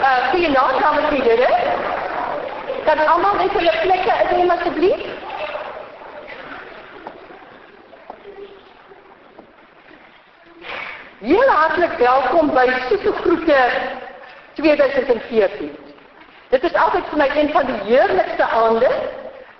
Eh, uh, goeienaand, dames en here. Kan almal net hulle plekke inneem asseblief? Heel hartlik welkom by Soetegroete 2014. Dit is altyd vir my een van die heerlikste aande.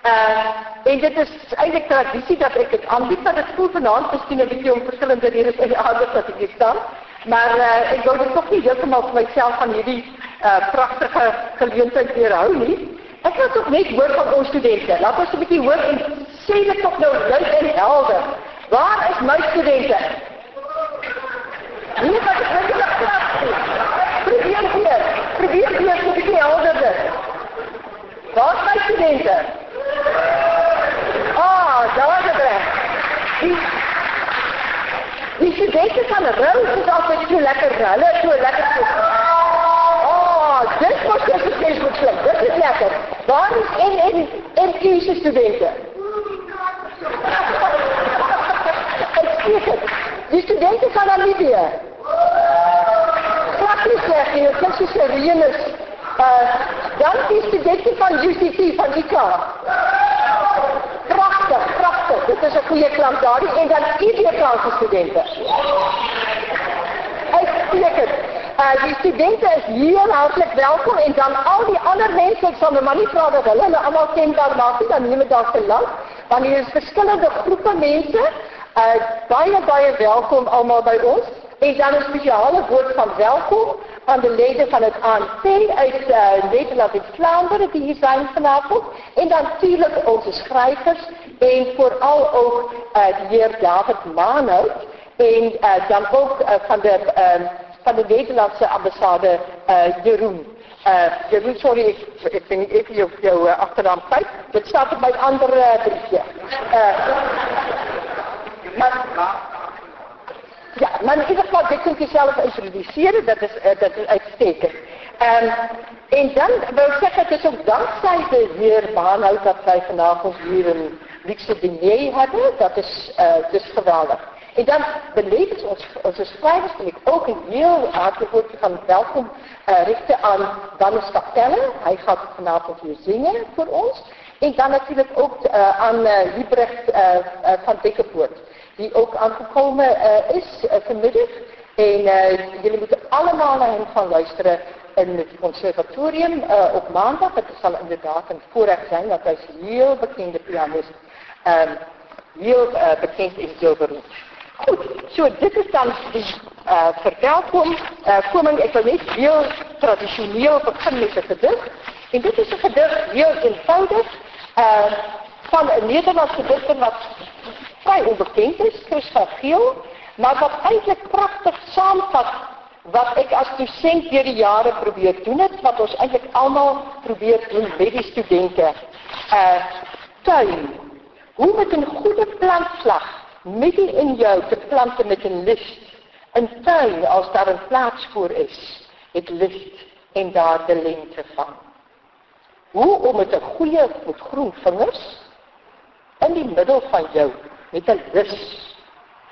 Uh en dit is eintlik tradisie dat ek eh, dit aanbied, maar dit voel vanaand miskien 'n bietjie om verskillende redes uit die aard dat ek hier staan. Maar uh, ek wil dit tog nie heeltemal vir myself van hierdie uh, prachtige geleentheid weerhou nie. Ek wil toch net hoor van ons studenten. Laat ons een beetje hoor en sê dit toch nou luid en helder. Waar is my studenten? Nie wat ek klas sê. Probeer weer. Probeer weer so 'n bietjie helderder. Waar is my studenten? Ah, daar is dit. Die Die studenten van Rose is altyd so lekker. Hulle is so lekker. Ah, dit was dus het Facebook Dit is lekker. Is en en en kiese studenten? Uitstekend. Die studenten van Namibië. Praktisch zeg je, het is serieus. Uh, dan die studenten van UCT, van ICA. Prachtig, prachtig. Dit is een goede klant daar. En dan IB-Franse studenten. Uitstekend. Uh, die studenten is heel hartelijk welkom en dan al die andere mensen, ik zal me maar niet vragen dat allemaal kenbaar maken, dan neem ik dat te lang. Want hier is verschillende groepen mensen, uh, baie, baie welkom allemaal bij ons. En dan een speciale woord van welkom aan de leden van het ANC uit uh, Nederland en Vlaanderen die hier zijn vanavond. En dan natuurlijk onze schrijvers en vooral ook uh, de heer David Maanhout. En uh, dan ook van de... Van de Nederlandse ambassade uh, Jeroen. Uh, Jeroen, sorry, ik, ik ben niet even jouw uh, achternaam kwijt. Dat staat op mijn andere briefje. Ja, maar in ieder geval, dit kunt je zelf introduceren, dat is, dat is uitstekend. Um, en dan wil ik zeggen, het is ook dankzij de heer Baanhout dat wij vanavond hier een luxe diner hebben. Dat is uh, dus geweldig. En dan beleven ons, onze schrijvers, wil ik ook een heel hartelijk woordje van welkom richten aan Dannes Kapelle. Hij gaat vanavond hier zingen voor ons. En dan natuurlijk ook uh, aan uh, Liebrecht uh, van Dikkepoort, die ook aangekomen is vanmiddag. En jullie moeten allemaal naar hem gaan luisteren in het conservatorium op maandag. Het zal inderdaad een voorrecht zijn, want hij is heel bekende pianist. Um, heel bekend in beroemd. Goed, so dit is dan die uh, verwelkom, uh, koming, ek wil net heel traditioneel begin met een gedicht. En dit is een gedicht heel eenvoudig, uh, van een Nederlandse dichter wat vrij onbekend is, Chris van Giel, maar wat eigenlijk prachtig samenvat wat ik als docent door de jaren probeer doen het, wat ons eigenlijk allemaal probeert doen met die studenten. Uh, tuin. Hoe met een goede plantslag midden in jou te planten met een licht. Een tuin als daar een plaats voor is. Het licht en daar de lente van. Hoe om met een goede met groen vingers in die middel van jou met een lus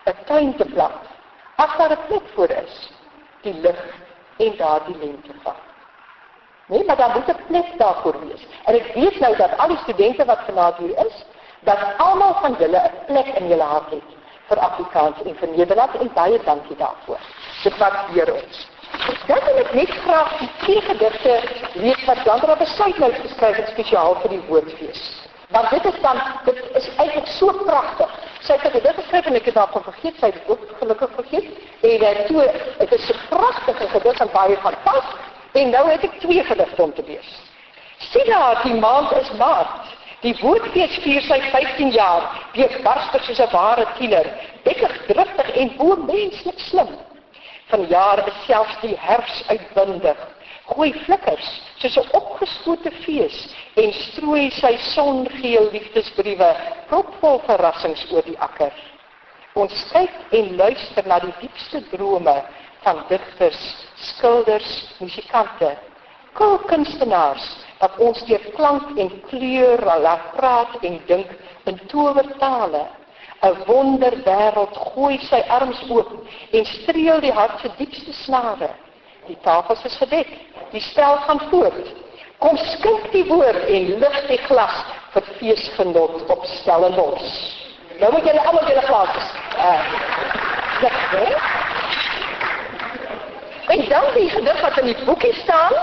een tuin te plant. As daar een plek voor is, die licht en daar die lente van. Nee, maar daar moet een plek daarvoor wees. En ik weet nou dat al die studenten wat vanavond hier is, dat allemaal van julle 'n plek in julle hart het vir Afrikaans en vir Nederland en baie dankie daarvoor. Dit waardeer ons. Dan wil ek net graag die twee gedigte lees wat Sandra besluit nou geskryf het spesiaal vir die woordfees. Want dit is dan, dit is eintlik so pragtig. Sy het gedig geskryf en ek het daarvan vergeet, sy het dit ook gelukkig vergeet. En uh, toe, dit is 'n pragtige gedig en baie van pas. En nou het ek twee gedigte om te lees. Sien daar, die maand is maart. Die woordfees vier sy 15 jaar, weerbarstig soos 'n ware tiener, dikker driftig en boemenslik slim. Van jaar is selfs die herfs uitbundig. Gooi flikkers soos 'n opgeskote fees en strooi sy songeel liefdesbriewe propvol verrassings oor die akker. Ons kyk en luister na die diepste drome van digters, skilders, musikante, kulkunstenaars dat ons deur klank en kleur laat praat en dink in towertale. 'n Wonderwêreld gooi sy arms oop en streel die hart se diepste snare. Die tafels is gedek. Die spel gaan voort. Kom skink die woord en lig die glas vir feesgenot op Stellenbosch. Nou moet julle almal julle glase. Uh, lig, hè? Dan die gedig wat in die boekie staan.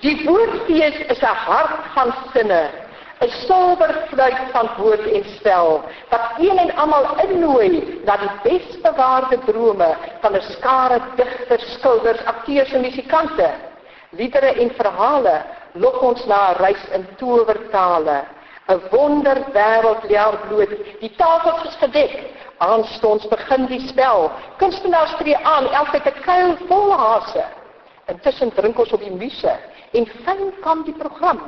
Die woordfees is 'n hart van sinne, 'n silwer fluit van woord en spel wat een en almal innooi na die besbewaarde drome van 'n skare digters, skilders, akteurs en musikante. Liedere en verhale lok ons na 'n reis in towertale. 'n Wonderwêreld leer bloot. Die tafels is gedek. Aanstonds begin die spel. Kunstenaars tree aan, elkeen het 'n kuil vol hase. Intussen drink ons op die muse en fyn kan die program.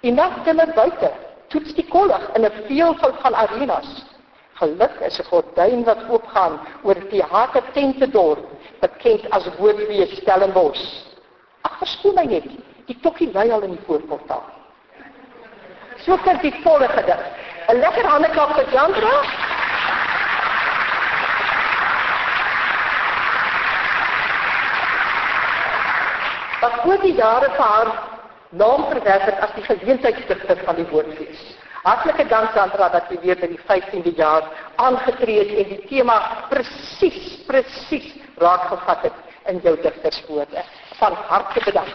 Die nagtelle buite toets die kollig in 'n veelvoud van arenas. Geluk is 'n gordyn wat oopgaan oor die harte tente dorp, bekend as Woordwees Stellenbosch. Ag, verskoon my net. Die tokkie lê al in die voorportaal. So kan die volle gedig. 'n Lekker handeklap vir Jandra. Wat oor die jare vir haar naam verwerf het as die geleentheidsdigter van die woordfees. Hartlike dank Sandra dat jy weer by die 15de jaar aangetree het en die tema presies presies raakgevat het in jou digterswoorde. Van harte bedank.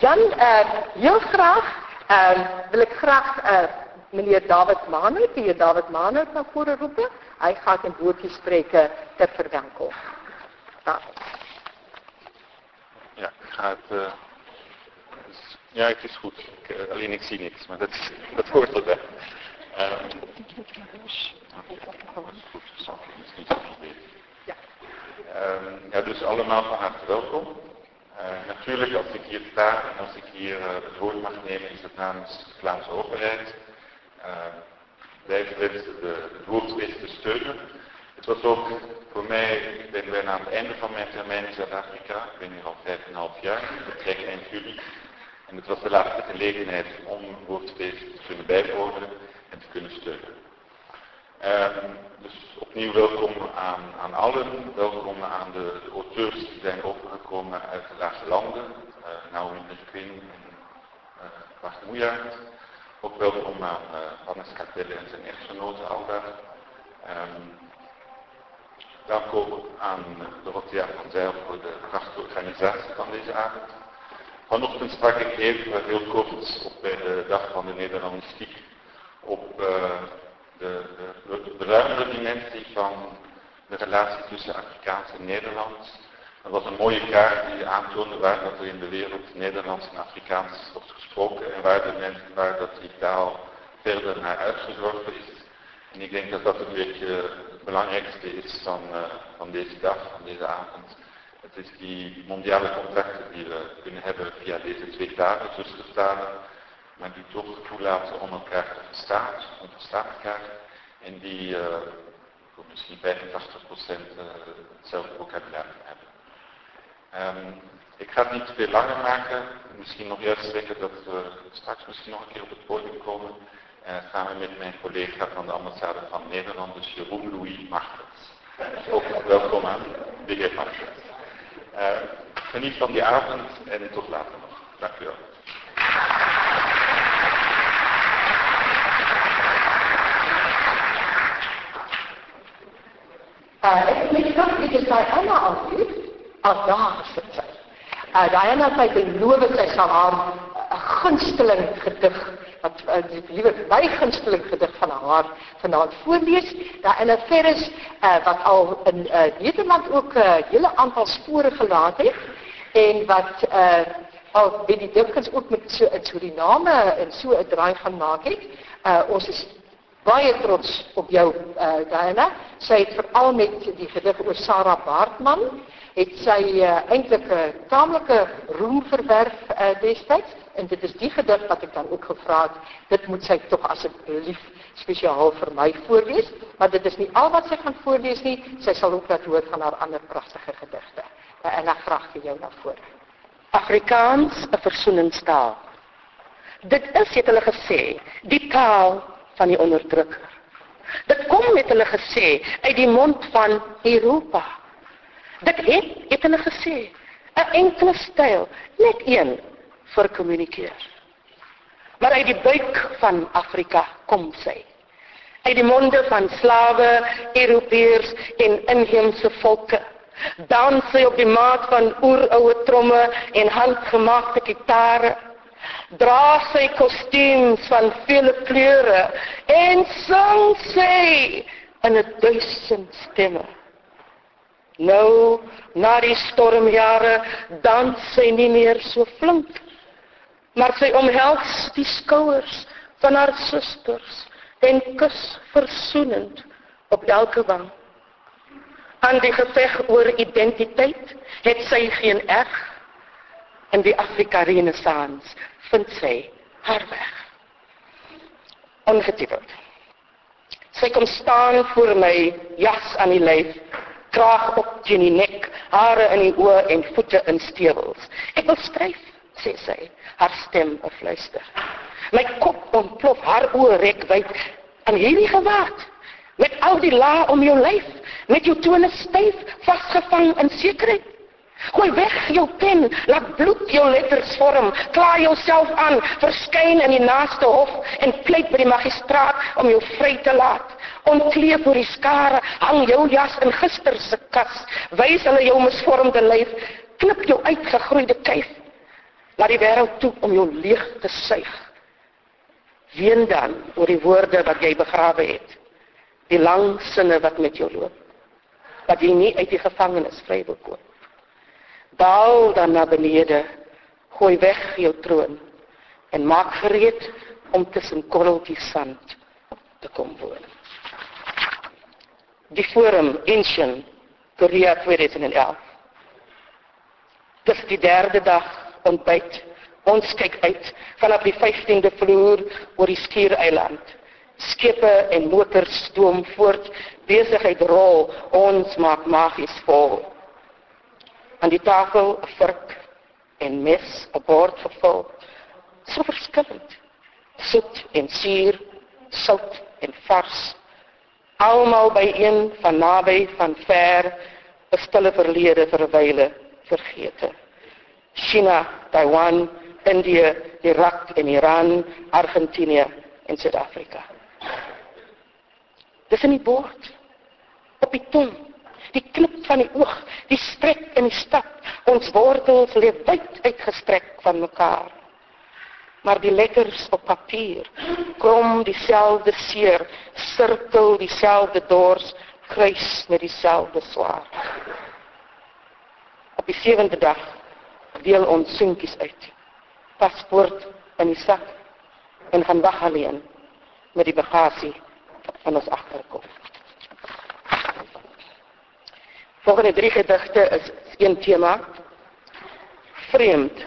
Dan eh uh, heel graag eh uh, wil ek graag eh uh, meneer David Maner, die David Maner na vore roep. Hy gaan 'n woordjie spreek ter verwelkom. David. Ik ga het. Dus, ja, het is goed. Ik, uh, alleen ik zie niks, maar dat, dat hoort erbij. Uh, ja, dus allemaal van harte welkom. Natuurlijk, als ik hier sta en als ik hier het woord mag nemen, is het namens de Vlaamse overheid. Uh, wij wensen de, het woordfeest te steunen. Het was ook voor mij, ik ben bijna aan het einde van mijn termijn in Zuid-Afrika. Ik ben hier al vijf en een half jaar. Ik vertrek eind juli. En het was de laatste gelegenheid om woordfeest te kunnen bijwonen en te kunnen steunen. Um, dus opnieuw welkom aan, aan allen. Welkom aan de, auteurs die zijn overgekomen uit de laatste landen. Uh, Naomi Quinn en uh, Bart. Ook welkom aan uh, Hannes Kartelle en zijn echtgenote Alba. Um, Ook aan Dorothea van Zijl voor de prachtige organisatie van deze avond. Vanochtend sprak ik even heel kort op bij de dag van de Nederlandistiek op uh, de, de, de ruimere dimensie van de relatie tussen Afrikaans en Nederlands. Dat was een mooie kaart die aantoonde waar dat er in de wereld Nederlands en Afrikaans wordt gesproken en waar, de mensen, waar dat die taal verder naar uitgezorgd is. En ik denk dat dat een beetje het belangrijkste is van, uh, van deze dag, van deze avond. Het is die mondiale contacten die we kunnen hebben via deze twee talen, zustertalen, maar die toch toelaten om elkaar te verstaan, om te verstaan elkaar. En die uh, misschien 85% uh, hetzelfde vocabulaire hebben. Um, ik ga het niet veel langer maken. Misschien nog eerst zeggen dat we straks misschien nog een keer op het podium komen. Uh, samen met mijn collega van de ambassade van Nederland, dus Jeroen Louis Martens. Ook welkom aan de heer Martens. Uh, geniet van die avond en tot later nog. Dank u wel. Uh, ek dink dit is by Anna altyd as daar gesit sy. Uh, Diana het beloof sy sal haar gunsteling gedig wat uh, die liewe my gunsteling gedig van haar vanaand voorlees. Daar in 'n Ferris uh, wat al in uh, Nederland ook 'n uh, hele aantal spore gelaat het en wat uh, al by die dikwels ook met so in Suriname en so 'n draai gaan maak het. Uh, ons is baie trots op jou uh, Diana. Sy het veral met die gedig oor Sarah Baartman het sy uh, eintlik 'n taamlike roem verwerf uh, destyds en dit is die gedig wat ek dan ook gevra het. Dit moet sy tog asseblief spesiaal vir my voorlees, maar dit is nie al wat sy gaan voorlees nie. Sy sal ook laat hoor van haar ander pragtige gedigte. En ek graag vir jou na vore. Afrikaans 'n versoeningstaal. Dit is het hulle gesê, die taal van die onderdrukker. Dit kom met hulle gesê uit die mond van Europa. Dit het het hulle gesê 'n enkele styl, net een vir kommunikeer. Maar uit die buik van Afrika kom sy. Uit die monde van slawe, Europeërs en inheemse volke. Dans sy op die maat van oeroue tromme en handgemaakte gitare. Dra sy kostuums van vele kleure en sing sy in 'n duisend stemme. Nou, na die stormjare, dans sy nie meer so flink maar sy omhels die skouers van haar susters en kus versoenend op elke wang. Aan die geveg oor identiteit het sy geen erg. In die Afrika Renaissance vind sy haar weg. Ongetwyfeld. Sy kom staan voor my, jas aan die lyf, kraag op teen die nek, hare in die oë en voete in stewels. Ek wil skryf sê sy, haar stem fluister. My kop ontplof, haar oë rek wyd aan hierdie gewaad. Met al die lae om jou lyf, met jou tone styf vasgevang in sekerheid. Gooi weg jou pen, laat bloed jou letters vorm, kla jouself aan, verskyn in die naaste hof en pleit by die magistraat om jou vry te laat. Ontkleef voor die skare, hang jou jas in gister se kas, wys hulle jou misvormde lyf, knip jou uitgegroeide kuif Laat die wêreld toe om jou leeg te suig. Ween dan oor die woorde wat jy begrawe het. Die lang sinne wat met jou loop. Wat jy nie uit die gevangenis vry wil koop. Daal dan na benede. Gooi weg jou troon en maak gereed om tussen korreltjies sand te kom woon. Die forum Inshin Korea 2011. Dis die derde dag ontbyt. Ons kyk uit vanaf die 15de vloer oor die skiereiland. Skepe en motors stoom voort, besigheid rol, ons maak magies vol. Aan die tafel 'n vork en mes, 'n bord gevul. So verskillend. Soet en suur, sout en vars. Almal by een van naby van ver, 'n stille verlede verwyle vergete. China, Taiwan, India, Irak en Iran, Argentinië en Suid-Afrika. Dis in die bord. Op die tong, die klip van die oog, die strek in die stad. Ons wortels lê wyd uitgestrek van mekaar. Maar die letters op papier, krom dieselfde seer, sirkel dieselfde dors, kruis met dieselfde swaar. Op die sewende dag deel ons seentjies uit. Paspoort in die sak en gaan wag alleen met die bagasie van ons agterkop. Volgende drie gedigte is een tema. Vreemd.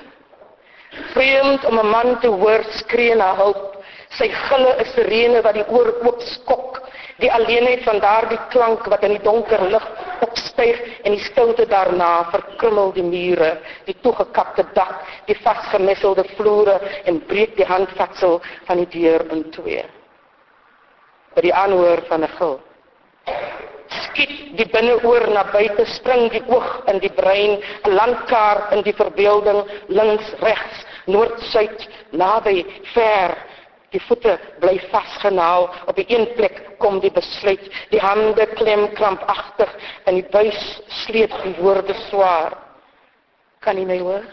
Vreemd om 'n man te hoor skree na hulp. Sy gille is sirene wat die oor oop skok. Die alleenheid van daardie klank wat in die donker lig opstyg en die stilte daarna verkrummel die mure, die toegekapte dak, die vasgemesselde vloere en breek die handvatsel van die deur in twee. By die aanhoor van 'n gil skiet die binneoor na buite spring die oog in die brein 'n landkaart in die verbeelding links regs noord suid naby ver Die voete bly vasgenaal op die een plek kom die besluit. Die hande klem krampagtig en die buis sleep die woorde swaar. Kan jy my hoor?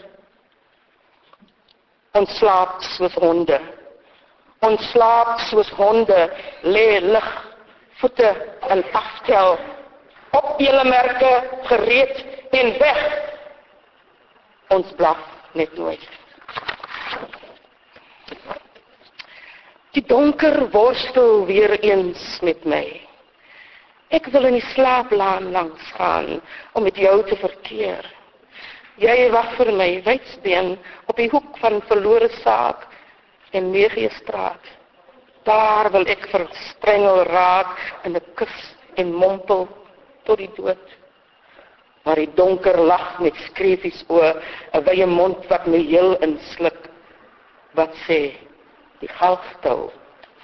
Ons slaap soos honde. Ons slaap soos honde, lê lig, voete en aftel. Op julle merke gereed en weg. Ons blaf net nooit. Die donker worstel weer eens met my. Ek wil in die slaaplaan langs gaan om met jou te verkeer. Jy wag vir my wydsbeen op die hoek van verlore saak en Meegiestraat. Daar wil ek verstrengel raak in 'n kus en mompel tot die dood. Maar die donker lag met skreefies oë, 'n wye mond wat my heel insluk. Wat sê die galstil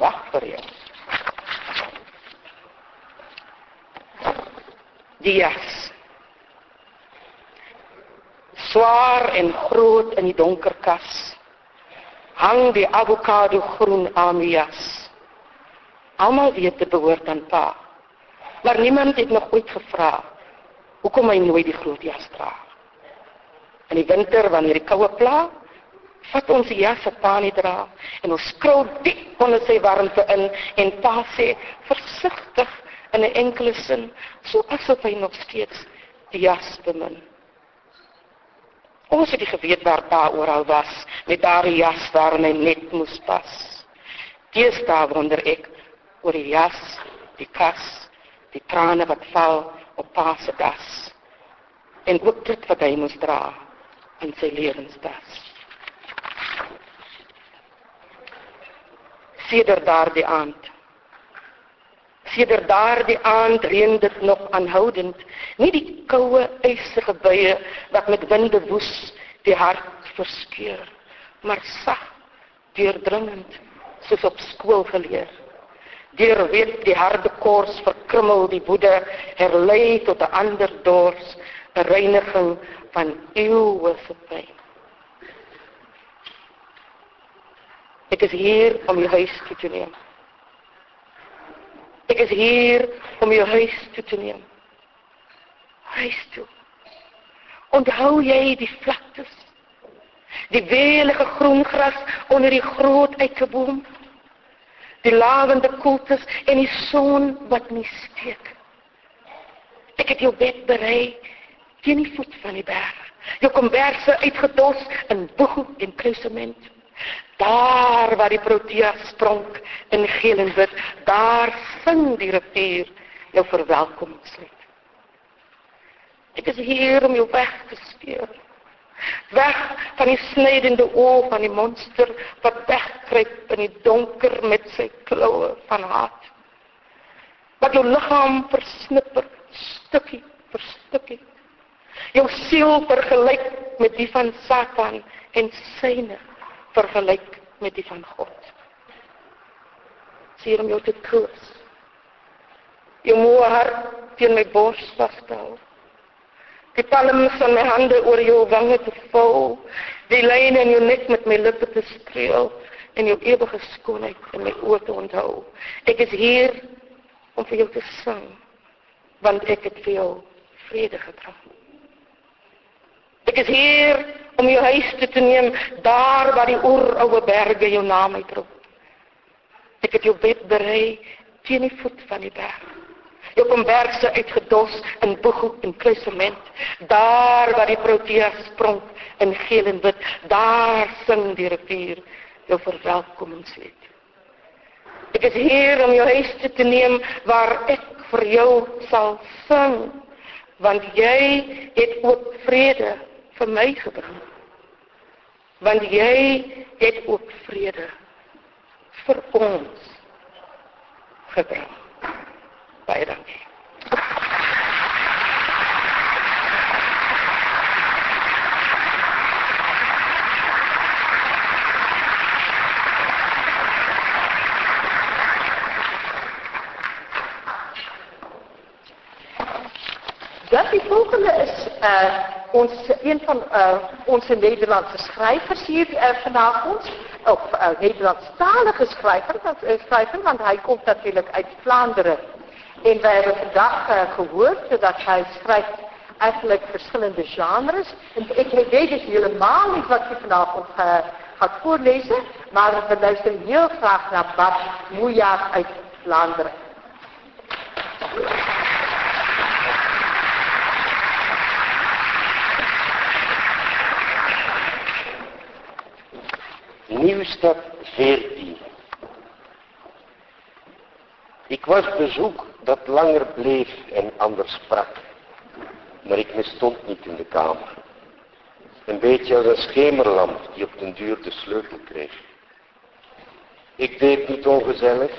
wag vir jou. Die jas. Swaar en groot in die donker kas. Hang die avokado groen amias. Almal weet dit behoort aan pa. Maar niemand het nog ooit gevra hoekom hy nooit die groot jas dra. In die winter wanneer die koue pla, vat ons die jas wat pa nie dra en ons skrou diep onder sy warmte in en pa sê versigtig in 'n enkele sin, so asof hy nog steeds die jas bemin. Ons het die geweet waar pa oral was met daardie jas waarin hy net moes pas. Deesdae wonder ek oor die jas, die kas, die trane wat val op pa se das. En ook dit wat hy moes dra in sy lewensdas. Sedert daardie aand Sedert daardie aand reën dit nog aanhoudend, nie die koue ysige buie wat met winde woes die hart verskeur, maar sag, deurdringend, soos op skool geleer. Deur weet die harde kors verkrummel die woede, herlei tot 'n ander dors, 'n reiniging van eeue se pyn. Ek is hier om jou huis toe te neem. Ek is hier om jou huis toe te neem. Huis toe. Onthou jy die vlaktes? Die welige groen gras onder die groot eikeboom? Die lavende koeltes en die son wat nie steek. Ek het jou bed berei teen die voet van die berg. Jou komberse uitgedos in boeg en kruisement. Daar waar die protea spronk in geel en wit, daar sing die rivier jou verwelkomingslied. Ek is hier om jou weg te stuur. Weg van die snydende oog van die monster wat wegkruip in die donker met sy kloue van haat. Wat jou liggaam versnipper stukkie vir stukkie. Jou siel vergelyk met die van Satan en syne vergelyk met die van God. Sien om jou te troos. Jy moet hart teen my bors vasstel. Die palms van my hande oor jou wange te vou, die lyne in jou nek met my lippe te streel en jou ewige skoonheid in my oë te onthou. Ek is hier om vir jou te sing, want ek het vir jou vrede gebring. Ek is hier om jou huis te, te neem daar waar die oeroue berge jou naam uitroep. Ek het jou bed berei teen die voet van die berg. Jou komberse uitgedos in boeghoek en kluisement, daar waar die protea sprong in geel en wit, daar sing die rivier jou verwelkomingslied. Ek is hier om jou huis te, te neem waar ek vir jou sal sing, want jy het ook vrede vir my gebring. Want jy het ook vrede vir ons gebring. Baie dankie. Dat die volgende is uh, ons, een van uh, onze Nederlandse schrijvers hier uh, vanavond. Of uh, Nederlandstalige schrijver, dat, schrijver, want hij komt natuurlijk uit Vlaanderen. En wij hebben vandaag gehoord dat hij schrijft eigenlijk verschillende genres. En ik weet dus helemaal niet wat hij vanavond gaat voorlezen. Maar we luisteren heel graag naar Bart Moejaar uit Vlaanderen. Nieuwstad 14. Ik was bezoek dat langer bleef en anders sprak, maar ik misstond niet in de kamer. Een beetje als een schemerlamp die op den duur de sleutel kreeg. Ik deed niet ongezellig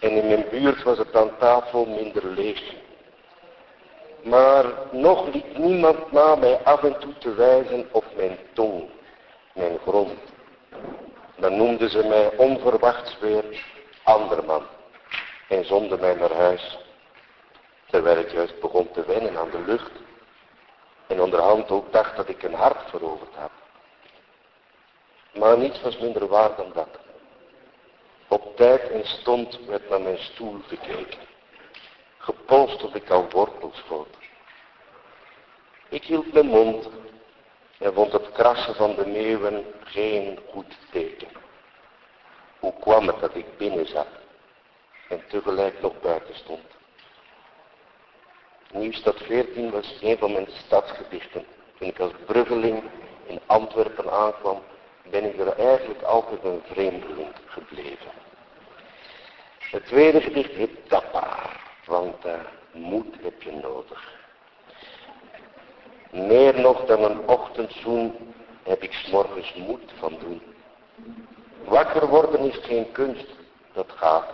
en in mijn buurt was het aan tafel minder leeg. Maar nog liet niemand na mij af en toe te wijzen op mijn tong, mijn grond dan noemden ze mij onverwachts weer anderman en zonden mij naar huis, terwijl ik juist begon te wennen aan de lucht. En onderhand ook dacht dat ik een hart veroverd had. Maar niets was minder waar dan dat. Op tijd en stond werd naar mijn stoel gekeken. Gepolst tot ik al wortels schoot. Ik hield mijn mond en vond het krassen van de meeuwen geen goed teken. Hoe kwam het dat ik binnen zat en tegelijk nog buiten stond? Nieuwstad 14 was een van mijn stadsgedichten. Toen ik als bruggeling in Antwerpen aankwam, ben ik er eigenlijk altijd een vreemdeling gebleven. Het tweede gedicht heet Dapper, want uh, moed heb je nodig. Meer nog dan een ochtendzoen heb ik s'morgens moed van doen. Wakker worden is geen kunst, dat gaat.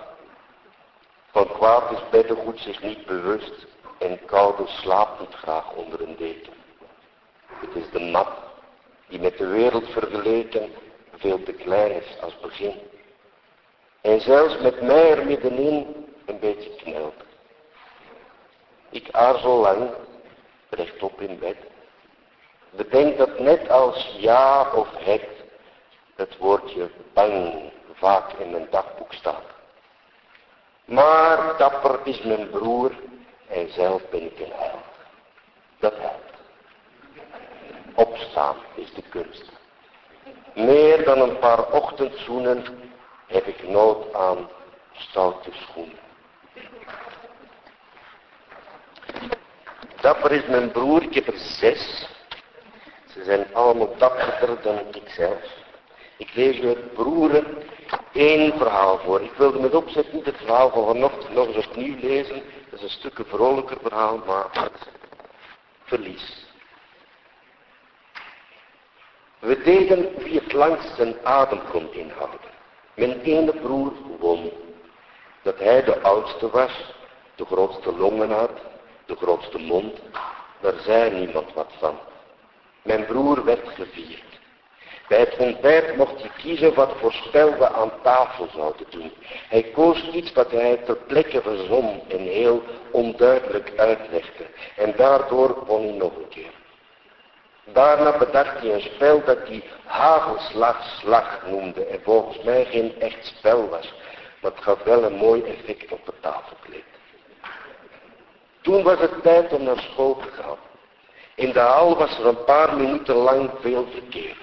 Van kwaad is beddengoed zich niet bewust en koude slaapt niet graag onder een deken. Het is de mat die met de wereld vergeleken veel te klein is als begin. En zelfs met mij er middenin een beetje knelt. Ik aarzel lang, rechtop in bed. Bedenk dat net als ja of het, het woordje bang vaak in mijn dagboek staat. Maar dapper is mijn broer en zelf ben ik een held. Dat helpt. Opstaan is de kunst. Meer dan een paar ochtendzoenen heb ik nood aan stoute schoenen. Dapper is mijn broer, ik heb er zes. Ze zijn allemaal dapperder dan ikzelf. Ik lees het broeren één verhaal voor. Ik wilde met opzet niet het verhaal van vanochtend nog eens opnieuw lezen. Dat is een stukje vrolijker verhaal, maar verlies. We deden wie het langst zijn adem kon inhouden. Mijn ene broer won. Dat hij de oudste was, de grootste longen had, de grootste mond. Daar zei niemand wat van. Mijn broer werd gevierd. Bij het ontbijt mocht hij kiezen wat voor spel we aan tafel zouden doen. Hij koos iets wat hij ter plekke verzon en heel onduidelijk uitlegde. En daardoor won hij nog een keer. Daarna bedacht hij een spel dat hij hagelslag noemde en volgens mij geen echt spel was. Maar het gaf wel een mooi effect op het tafelkleed. Toen was het tijd om naar school te gaan. In de hal was er een paar minuten lang veel verkeer.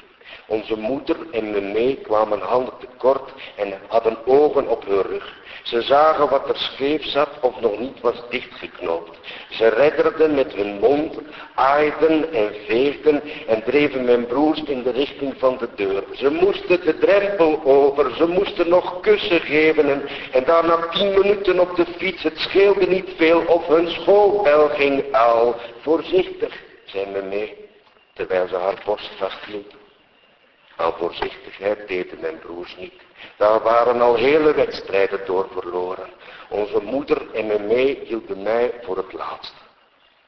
Onze moeder en me mee kwamen handen tekort en hadden ogen op hun rug. Ze zagen wat er scheef zat of nog niet was dichtgeknoopt. Ze redderden met hun mond, aaiden en veegden en dreven mijn broers in de richting van de deur. Ze moesten de drempel over, ze moesten nog kussen geven en, daarna tien minuten op de fiets. Het scheelde niet veel of hun schoolbel ging al. Voorzichtig, zei me terwijl ze haar borst vasthield. Aan voorzichtigheid deden mijn broers niet. Daar waren al hele wedstrijden door verloren. Onze moeder en mijn mee hielden mij voor het laatst.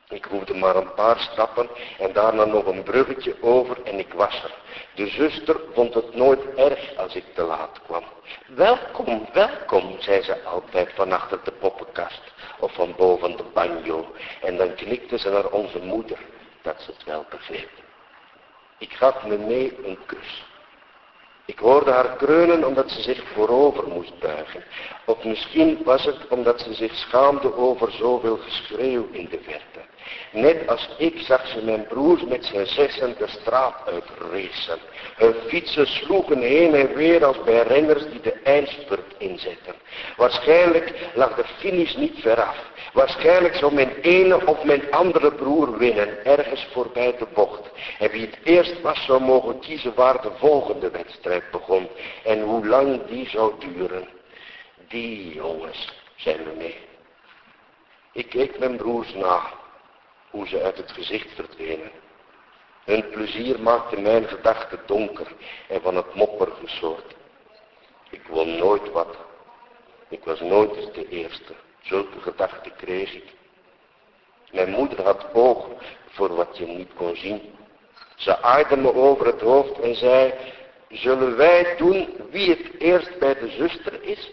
Ik hoefde maar een paar stappen en daarna nog een bruggetje over en ik was er. De zuster vond het nooit erg als ik te laat kwam. Welkom, welkom, zei ze altijd van achter de poppenkast of van boven de banjo. En dan knikte ze naar onze moeder dat ze het wel begreep. Ik gaf me mee een kus. Ik hoorde haar kreunen omdat ze zich voorover moest buigen. Of misschien was het omdat ze zich schaamde over zoveel geschreeuw in de verte. Net als ik zag ze mijn broers met zijn zessen de straat uitracen. Hun fietsen sloegen heen en weer als bij renners die de eindspurt inzetten. Waarschijnlijk lag de finish niet veraf. Waarschijnlijk zou mijn ene of mijn andere broer winnen, ergens voorbij de bocht. En wie het eerst was zou mogen kiezen waar de volgende wedstrijd begon en hoe lang die zou duren. Die jongens zijn we mee. Ik keek mijn broers na, hoe ze uit het gezicht verdwenen. Hun plezier maakte mijn gedachten donker en van het mopperige soort. Ik won nooit wat. Ik was nooit de eerste. Zulke gedachten kreeg ik. Mijn moeder had oog voor wat je niet kon zien. Ze aaide me over het hoofd en zei, zullen wij doen wie het eerst bij de zuster is?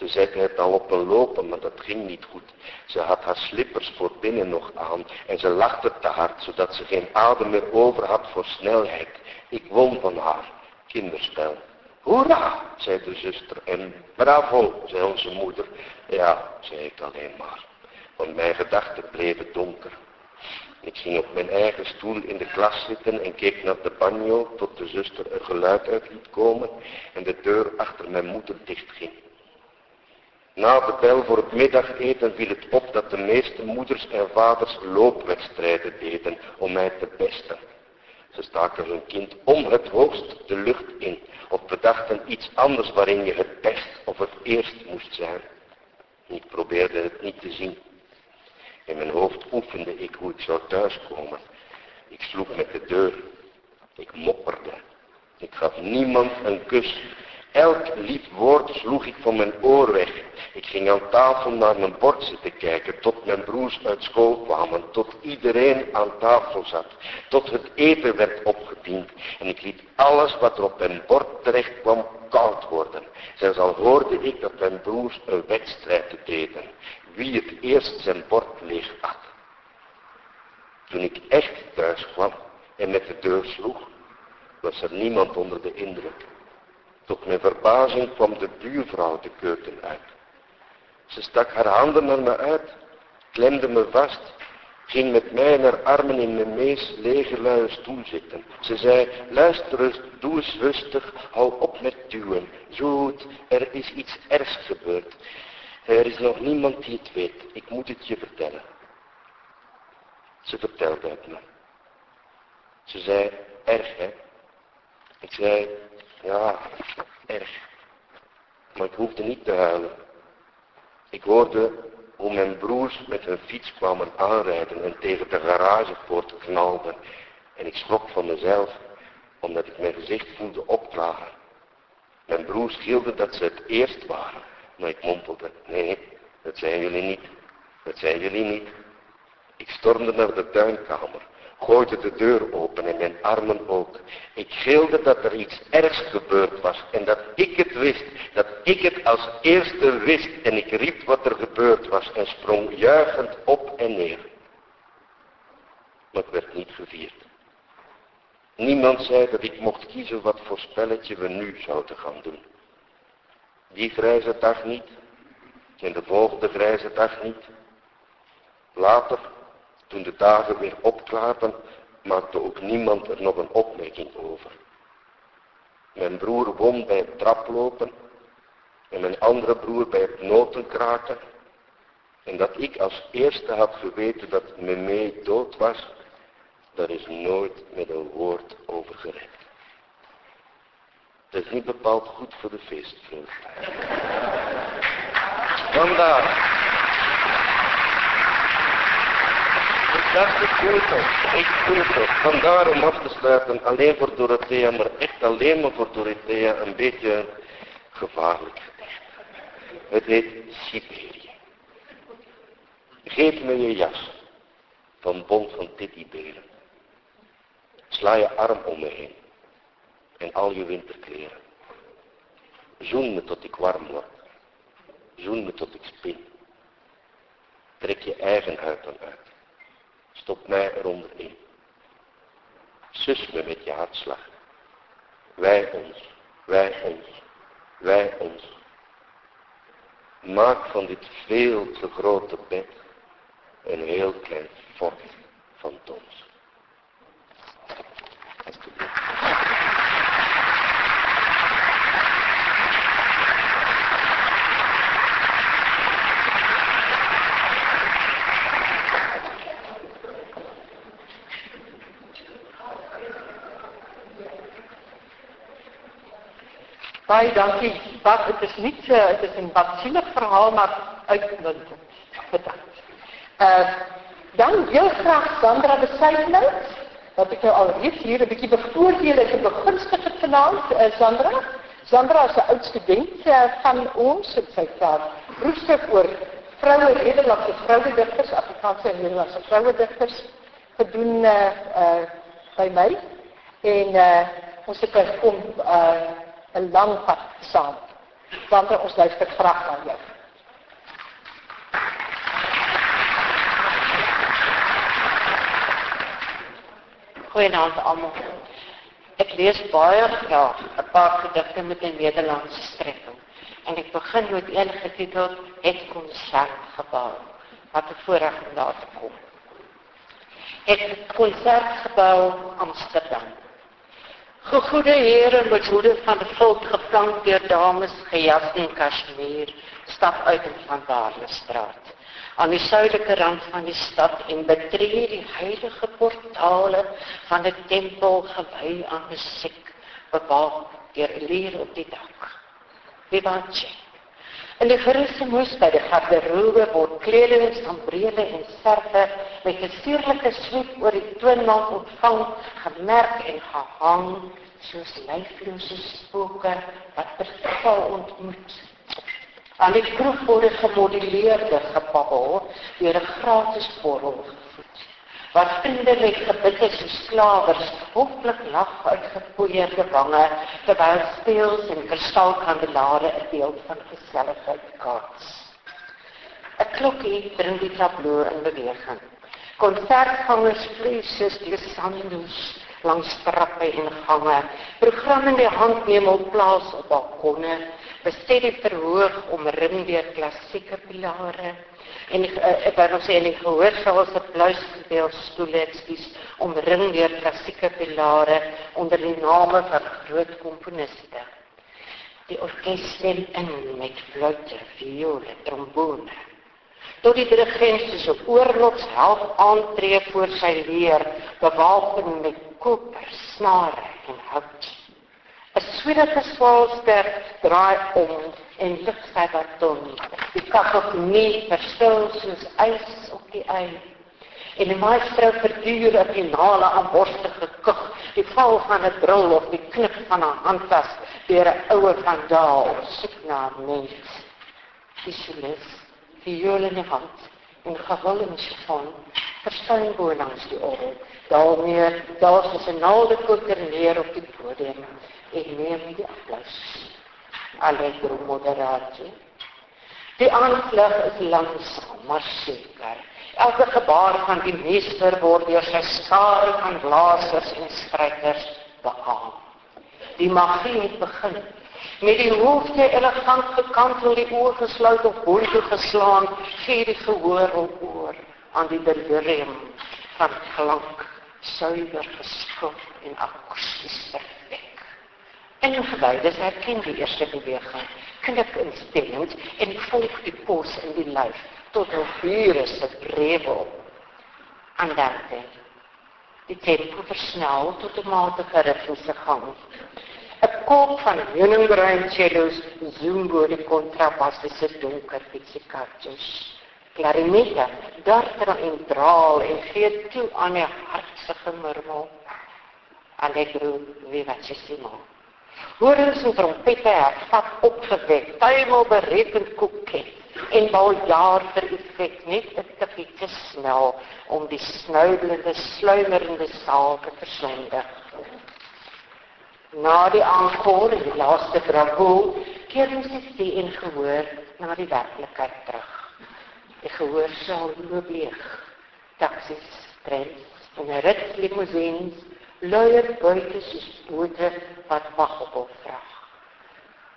Ze zette het al op een lopen, maar dat ging niet goed. Ze had haar slippers voor binnen nog aan en ze lachte te hard, zodat ze geen adem meer over had voor snelheid. Ik won van haar. Kinderspel. Hoera, zei de zuster en bravo, zei onze moeder. Ja, zei ik alleen maar, want mijn gedachten bleven donker. Ik ging op mijn eigen stoel in de klas zitten en keek naar de banjo tot de zuster er geluid uit liet komen en de deur achter mijn moeder dichtging. Na de bel voor het middageten viel het op dat de meeste moeders en vaders loopwedstrijden deden om mij te pesten. Ze staken hun kind om het hoogst de lucht in of bedachten iets anders waarin je het best of het eerst moest zijn. Ik probeerde het niet te zien. In mijn hoofd oefende ik hoe ik zou thuiskomen. Ik sloeg met de deur. Ik mopperde. Ik gaf niemand een kus. Elk lief woord sloeg ik van mijn oor weg. Ik ging aan tafel naar mijn bord zitten kijken, tot mijn broers uit school kwamen, tot iedereen aan tafel zat, tot het eten werd opgediend. En ik liet alles wat er op mijn bord terecht kwam koud worden. Zelfs al hoorde ik dat mijn broers een wedstrijd deden, wie het eerst zijn bord leeg had. Toen ik echt thuis kwam en met de deur sloeg, was er niemand onder de indruk. Tot mijn verbazing kwam de buurvrouw de keuken uit. Ze stak haar handen naar me uit, klemde me vast, ging met mij naar armen in mijn meest lege stoel zitten. Ze zei, luister eens, doe eens rustig, hou op met duwen. Zoet, er is iets ergs gebeurd. Er is nog niemand die het weet. Ik moet het je vertellen. Ze vertelde het me. Ze zei, erg hè? Ik zei, ja, erg. Maar ik hoefde niet te huilen. Ik hoorde hoe mijn broers met hun fiets kwamen aanrijden en tegen de garagepoort knalden. En ik schrok van mezelf, omdat ik mijn gezicht voelde opklagen. Mijn broers hielden dat ze het eerst waren. Maar ik mompelde, nee, dat zijn jullie niet. Dat zijn jullie niet. Ik stormde naar de tuinkamer, gooide de deur open en mijn armen ook. Ik gilde dat er iets ergs gebeurd was en dat ik het wist, dat ik het als eerste wist en ik riep wat er gebeurd was en sprong juichend op en neer. Maar ik werd niet gevierd. Niemand zei dat ik mocht kiezen wat voor spelletje we nu zouden gaan doen. Die grijze dag niet. En de volgende grijze dag niet. Later, toen de dagen weer opklaarden, maakte ook niemand er nog een opmerking over. Mijn broer won bij het traplopen en mijn andere broer bij het notenkraken. En dat ik als eerste had geweten dat mee dood was, daar is nooit met een woord over gered. Dat is niet bepaald goed voor de feestvreugde. Vandaar. Ik voel het Ik voel het Vandaar om af te sluiten, alleen voor Dorothea, maar echt alleen maar voor Dorothea, een beetje gevaarlijk. Het heet Siberië. Geef me je jas van bond van tittyberen. Sla je arm om me heen en al je winterkleren. Zoen me tot ik warm word. Zoen me tot ik spin. Trek je eigen huid dan uit. Stop mij eronder in. Sus me met je hartslag. Wij ons, wij ons, wij ons. Maak van dit veel te grote bed een heel klein fort van dons. Baie dankie. Wat het is niet uh, het is een wat zielig verhaal maar uitmuntend. Bedankt. Uh, dan heel graag Sandra Seidnout. Wat ik nou al reeds hier een beetje bevoordeel en begunstig het vanaand, uh, Sandra. Sandra is de oud student uh, van ons. Het sy het proefstuk oor vroue Nederlandse vrouwedichters, Afrikaanse en Nederlandse vrouwedichters gedoen uh, uh, by my. En uh, ons het kom uh, 'n lang saam. Want ons luister graag na jou. Goeienaand almal. Ek lees baie graag 'n paar gedigte met 'n Nederlandse strekking. En ek begin met een getitel Het Konsertgebou wat te voorreg om daar te kom. Het Konsertgebou Amsterdam. Gegoede here met hoede van die volk geplank deur dames gejas in kashmir stap uit in van Waarlestraat aan die suidelike rand van die stad en betree die heilige portale van 'n tempel gewy aan musiek bewaak deur leer op die dak. Vivanche. En die gerisse moes by die garderobe word kledings van brede en serve met 'n suurlike sweep oor die toonbank ontvang, gemerk en gehang soos leiflose spooke wat verval ontmoet aan die kroeg word gemodelleerde gebabbel deur 'n gratis borrel. Wat vriendelik gebid is soos slawers, hoflik lag uit gepoeierde wange terwyl speels en kristalkandelare 'n beeld van geselligheid kaats. 'n Klokkie bring die tableau in beweging. Konsertgangers vlieg soos die sandoes langs trappe en gange. Programme in die hand neem op plaas op balkonne bestel die verhoog omring deur klassieke pilare en ek ek wou sê in die gehoor sal se pluisgedeeld stoele dis omring deur klassieke pilare onder die name van groot komponiste. Die orkes stem in met fluite viole trombone. Tot die dirigent se oorlogsheld aantree voor sy leer bewapen met koper snare en hout. 'n swierige swaalster draai om en lig sy baton. Die kakofonie verstil soos ys op die ei. En die maestro verduur 'n finale aan borstige kug, die val van 'n bril of die knip van 'n handtas deur 'n oue vandaal soek na mens. Die solis, die jole in die hand en gewil in chiffon, verskyn bo langs die orgel. Daarmee, daar is 'n naalde koker neer op die podium en neem die applaus. Allegro moderatie. Die aanslag is langsaam, maar seker. Elke gebaar van die meester word deur sy skare van blaasers en strykers behaal. Die magie het begin. Met die hoofde elegant gekantel, die oë gesluit of boontoe geslaan, gee die gehoor op oor aan die delirium van klank, suiwer geskop en akusties perfek. Ingewydes herken die eerste beweging, knip instemmend en volg die pos in die lyf tot 'n vure se brewe op. Andante. Die tempo versnel tot 'n matige ritmiese gang. 'n Koop van heuningbruin cellos zoom oor die kontrabassiese donker pizzicatos. Klarinette, darter en draal en gee toe aan 'n hartse murmel. Allegro vivacissimo. Horens en trompette hervat opgewek, tuimel berekend koeket en bal jaar vir effek net 'n tikkie te snel om die snuidelende, sluimerende saal te verslinder. Na die aankoor en die laaste bravo, keer ons die en gehoor na die werklikheid terug. Die gehoor sal loop leeg. Taxis, trens en ritslimousines luier buite soos wat wag op hul vraag.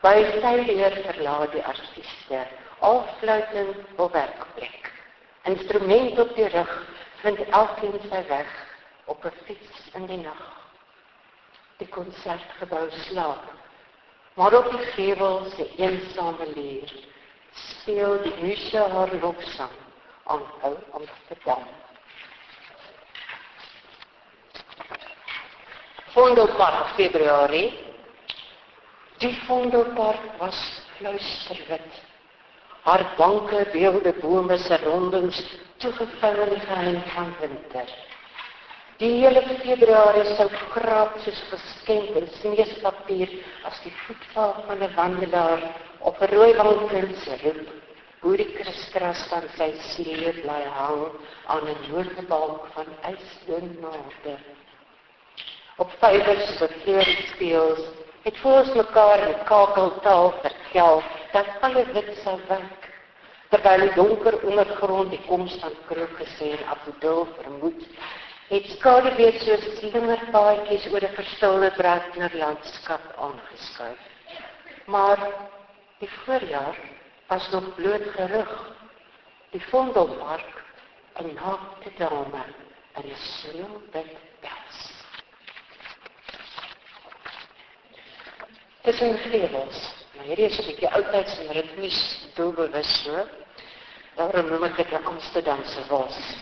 By sy leer verlaat die artiste afsluitend op werkplek. Instrument op die rug vind elkeen sy weg op 'n fiets in die nag. Die konsertgebou slaap. Maar op die gevel se eensame leer speel die musha haar lofsang aan Amsterdam. Vondelpark Februarie. Die Vondelpark was fluisterwit. Haar banke beelde bome se rondings toegevou in geheim van winter. Die hele Februarie sou kraap soos geskenk in sneespapier as die voetval van 'n wandelaar op 'n rooi se roep. Hoe die kristras van sy sleep bly hang aan 'n noordebalk van ysdun nader op vywers wat hier speel het voels mekaar in kakeltaal vertel dat alle wit sou wyk. Terwyl die donker ondergrond die koms van kroke sê en Apodil vermoed, het skaduwee so slingerpaadjies oor 'n verstilde Brakner landskap aangeskuif. Maar die voorjaar was nog bloot gerug. Die Vondelpark en naakte dame en 'n sneeu wit pels. Dis 'n gevels. Maar hierdie is 'n bietjie oudtyds en ritmies doelbewus so. Daarom noem ek dit 'n Amsterdamse wals.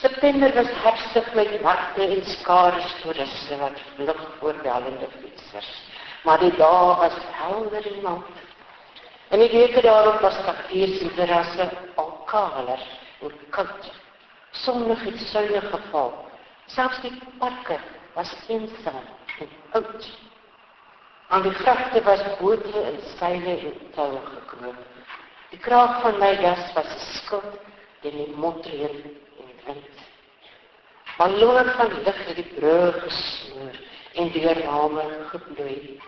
September was herfstig met wagte en skare toeriste wat vlug oor dalende fietsers. Maar die dae was helder en mild. En die weke daarop was kafees en terrasse al kaler en koud. Sonnig het suiwer geval. Selfs die parke was eensaam en oud. Aan die grafte was bote en seile en toue geknoop. Die kraag van my jas was geskuld in die motreën wind. Maar loer van lig het die brug gesnoer en die rame gebloei.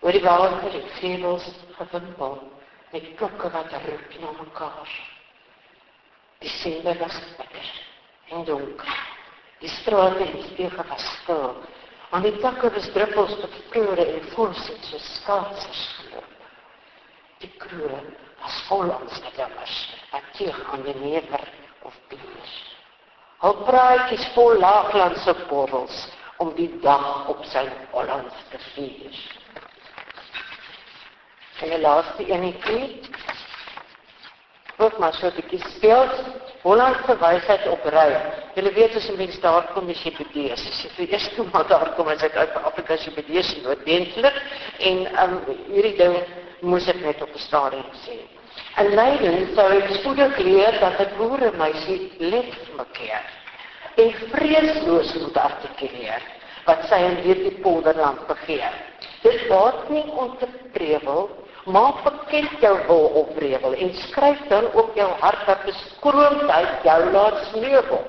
Oor die water het vleuels gewimpel met klokke wat roep na mekaar. Die sende was bitter en donker. Die strate en spiegel was stil. Aan die takke was druppels en voorsit so skaatsers geloop. Die kroon was vol aanstekkers wat teeg aan die never of bier. Hul praatjies vol laaglandse borrels om die dag op sy Hollands te vier. En die laaste enetjie Wat maar so 'n bietjie speel. Hollandse wysheid op ry. Julle weet as 'n mens daar kom as jy bedees. As jy vir eers toe maar daar kom as ek uit Afrika jy bedees noodwendig en um, hierdie ding moes ek net op 'n stadium sê. En Leiden sou ek spoedig leer dat 'n boeremeisie let mekaar en vreesloos moet artikuleer wat sy in hierdie polderland begeer. Dit word nie om te prewel Maak bekend jou wil oprewel en skryf dan op jou hart dat beskroomd uit jou laat sneeuwel.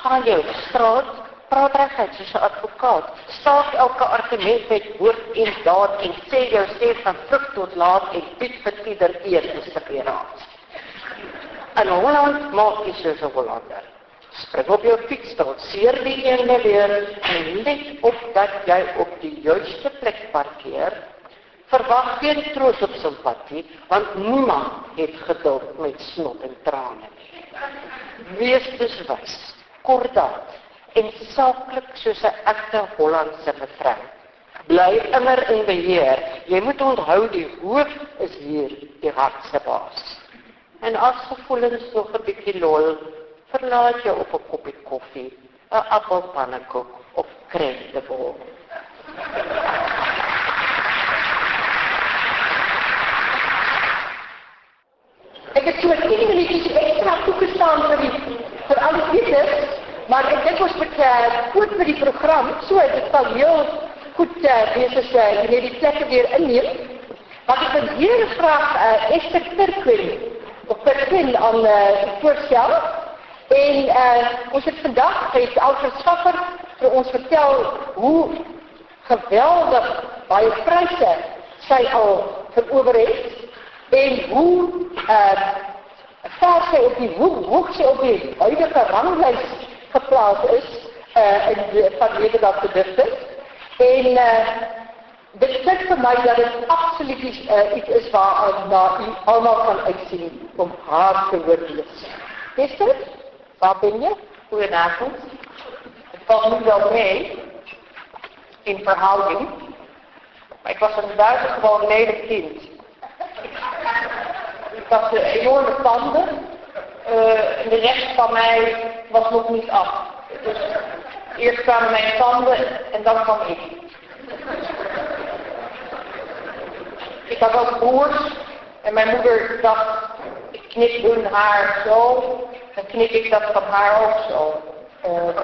Gaan jou straat, praat reguit soos 'n advokaat. Staak elke argument met woord en daad en sê jou sê van vroeg tot laat en bied vir ieder eer te separaat. En Holland maak jy soos 'n Hollander. Skryf op jou fiets tot seer die ene weer en let op dat jy op die juiste plek parkeer Verwag geen troos op simpatie, want niemand het geduld met snot en trane. Wees beswys, kordaat en saaklik soos 'n egte Hollandse mevrou. Bly immer in beheer. Jy moet onthou die hoof is hier die hart se baas. En as gevoelens nog 'n bietjie lol, verlaat jy op 'n koppie koffie, 'n appelpannekoek of krentenbol. Ek het so 10 minuutjies ekstra toegestaan vir die vir al die kiesers, maar ek dink ons moet uh, goed vir die program, so dit sal heel goed uh, wees as uh, jy die plekke weer inneem. Maar ek wil hier graag uh, Esther Turkwin op Perkin aan uh, voorstel. En uh, ons het vandag het Alfred Schaffer vir ons vertel hoe geweldig baie pryse sy al verower het en hoe uh ver sy op die hoe hoe sy op die huidige ranglys geplaas is uh in die van Nederlandse digters en uh dit sê vir my dat dit absoluut uh, iets is waar na u almal kan uitsien om haar te lees. Is dit? Waar ben je? Goedenavond. Het valt nu wel mee in verhouding. Maar ik was een buitengewoon lelijk kind. Ik had enorme tanden. Uh, de rest van mij was nog niet af. Dus eerst kwamen mijn tanden en dan kwam ik. Ik had ook broers en mijn moeder dacht, ik knip hun haar zo, dan knip ik dat van haar ook zo. Uh,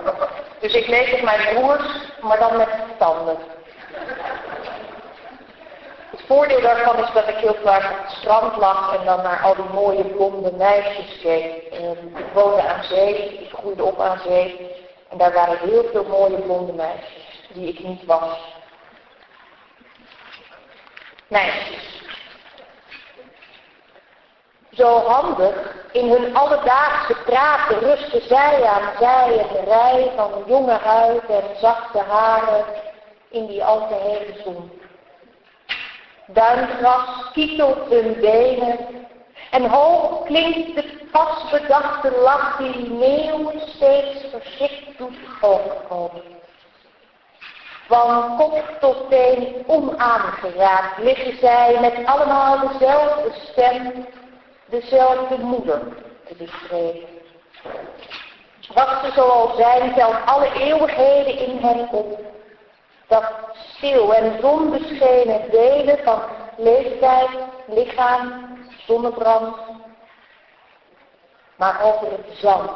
dus ik leek op mijn broers, maar dan met tanden. Het voordeel daarvan is dat ik heel vaak op het strand lag en dan naar al die mooie blonde meisjes keek. Ik woonde aan zee, ik groeide op aan zee. En daar waren heel veel mooie blonde meisjes, die ik niet was. Meisjes. Zo handig, in hun alledaagse praten rusten zij aan zij een rij van jonge huid en zachte haren in die al te hele zon. Duingras kietelt hun benen en hoog klinkt de vastbedachte lach die meeuwen steeds verschrikt doet overkomen. Van kop tot teen onaangeraakt liggen zij met allemaal dezelfde stem, dezelfde moeder te bespreken. Wat ze zoal zijn, telt alle eeuwigheden in hen op. Dat stil en zonbeschenen delen van leeftijd, lichaam, zonnebrand. Maar over het zand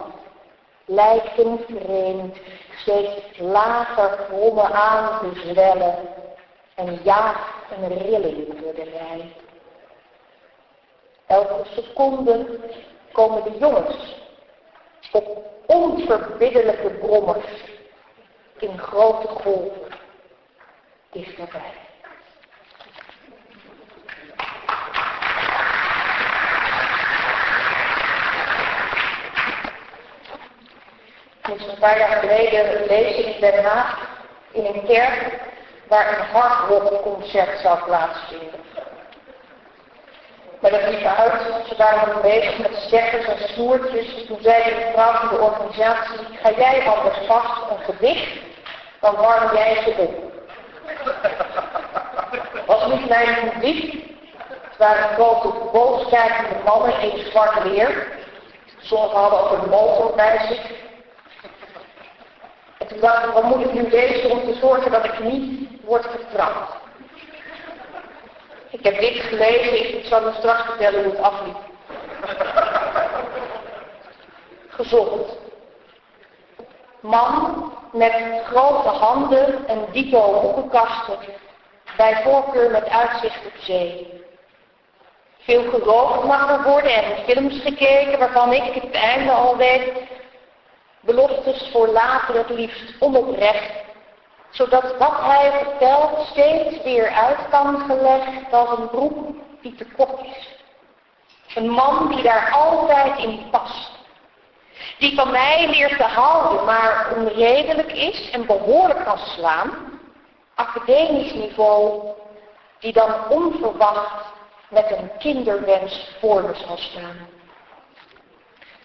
lijkt vreemd, steeds lager grommen aan te zwellen en jaagt een rilling door de rij. Elke seconde komen de jongens op onverbiddelijke brommers in grote golven dichterbij. Dus een paar jaar geleden een lezing in Den Haag in een kerk waar een hardrockconcert zou plaatsvinden. Maar dat liep uit, ze waren nog bezig met stekkers en snoertjes. Toen zei de vrouw van de organisatie, ga jij anders vast een gedicht, dan warm jij ze op. Niet mijn publiek. Het waren grote boogskijkende mannen in zwart weer. Sommigen hadden ook een motor bij zich. En toen dacht ik, wat moet ik nu lezen om te zorgen dat ik niet word vertrapt. Ik heb dit gelezen, ik zal u straks vertellen hoe het afliep. Gezond. Man met grote handen en dito boekenkasten, bij voorkeur met uitzicht op zee. Veel gerookt mag er worden en films gekeken waarvan ik het einde al weet. Beloftes voor later het liefst onoprecht, zodat wat hij vertelt steeds weer uit kan gelegd als een broek die te kort is. Een man die daar altijd in past. Die van mij leert te houden, maar onredelijk is en behoorlijk kan slaan. Academisch niveau, die dan onverwacht met een kinderwens voor me zal staan.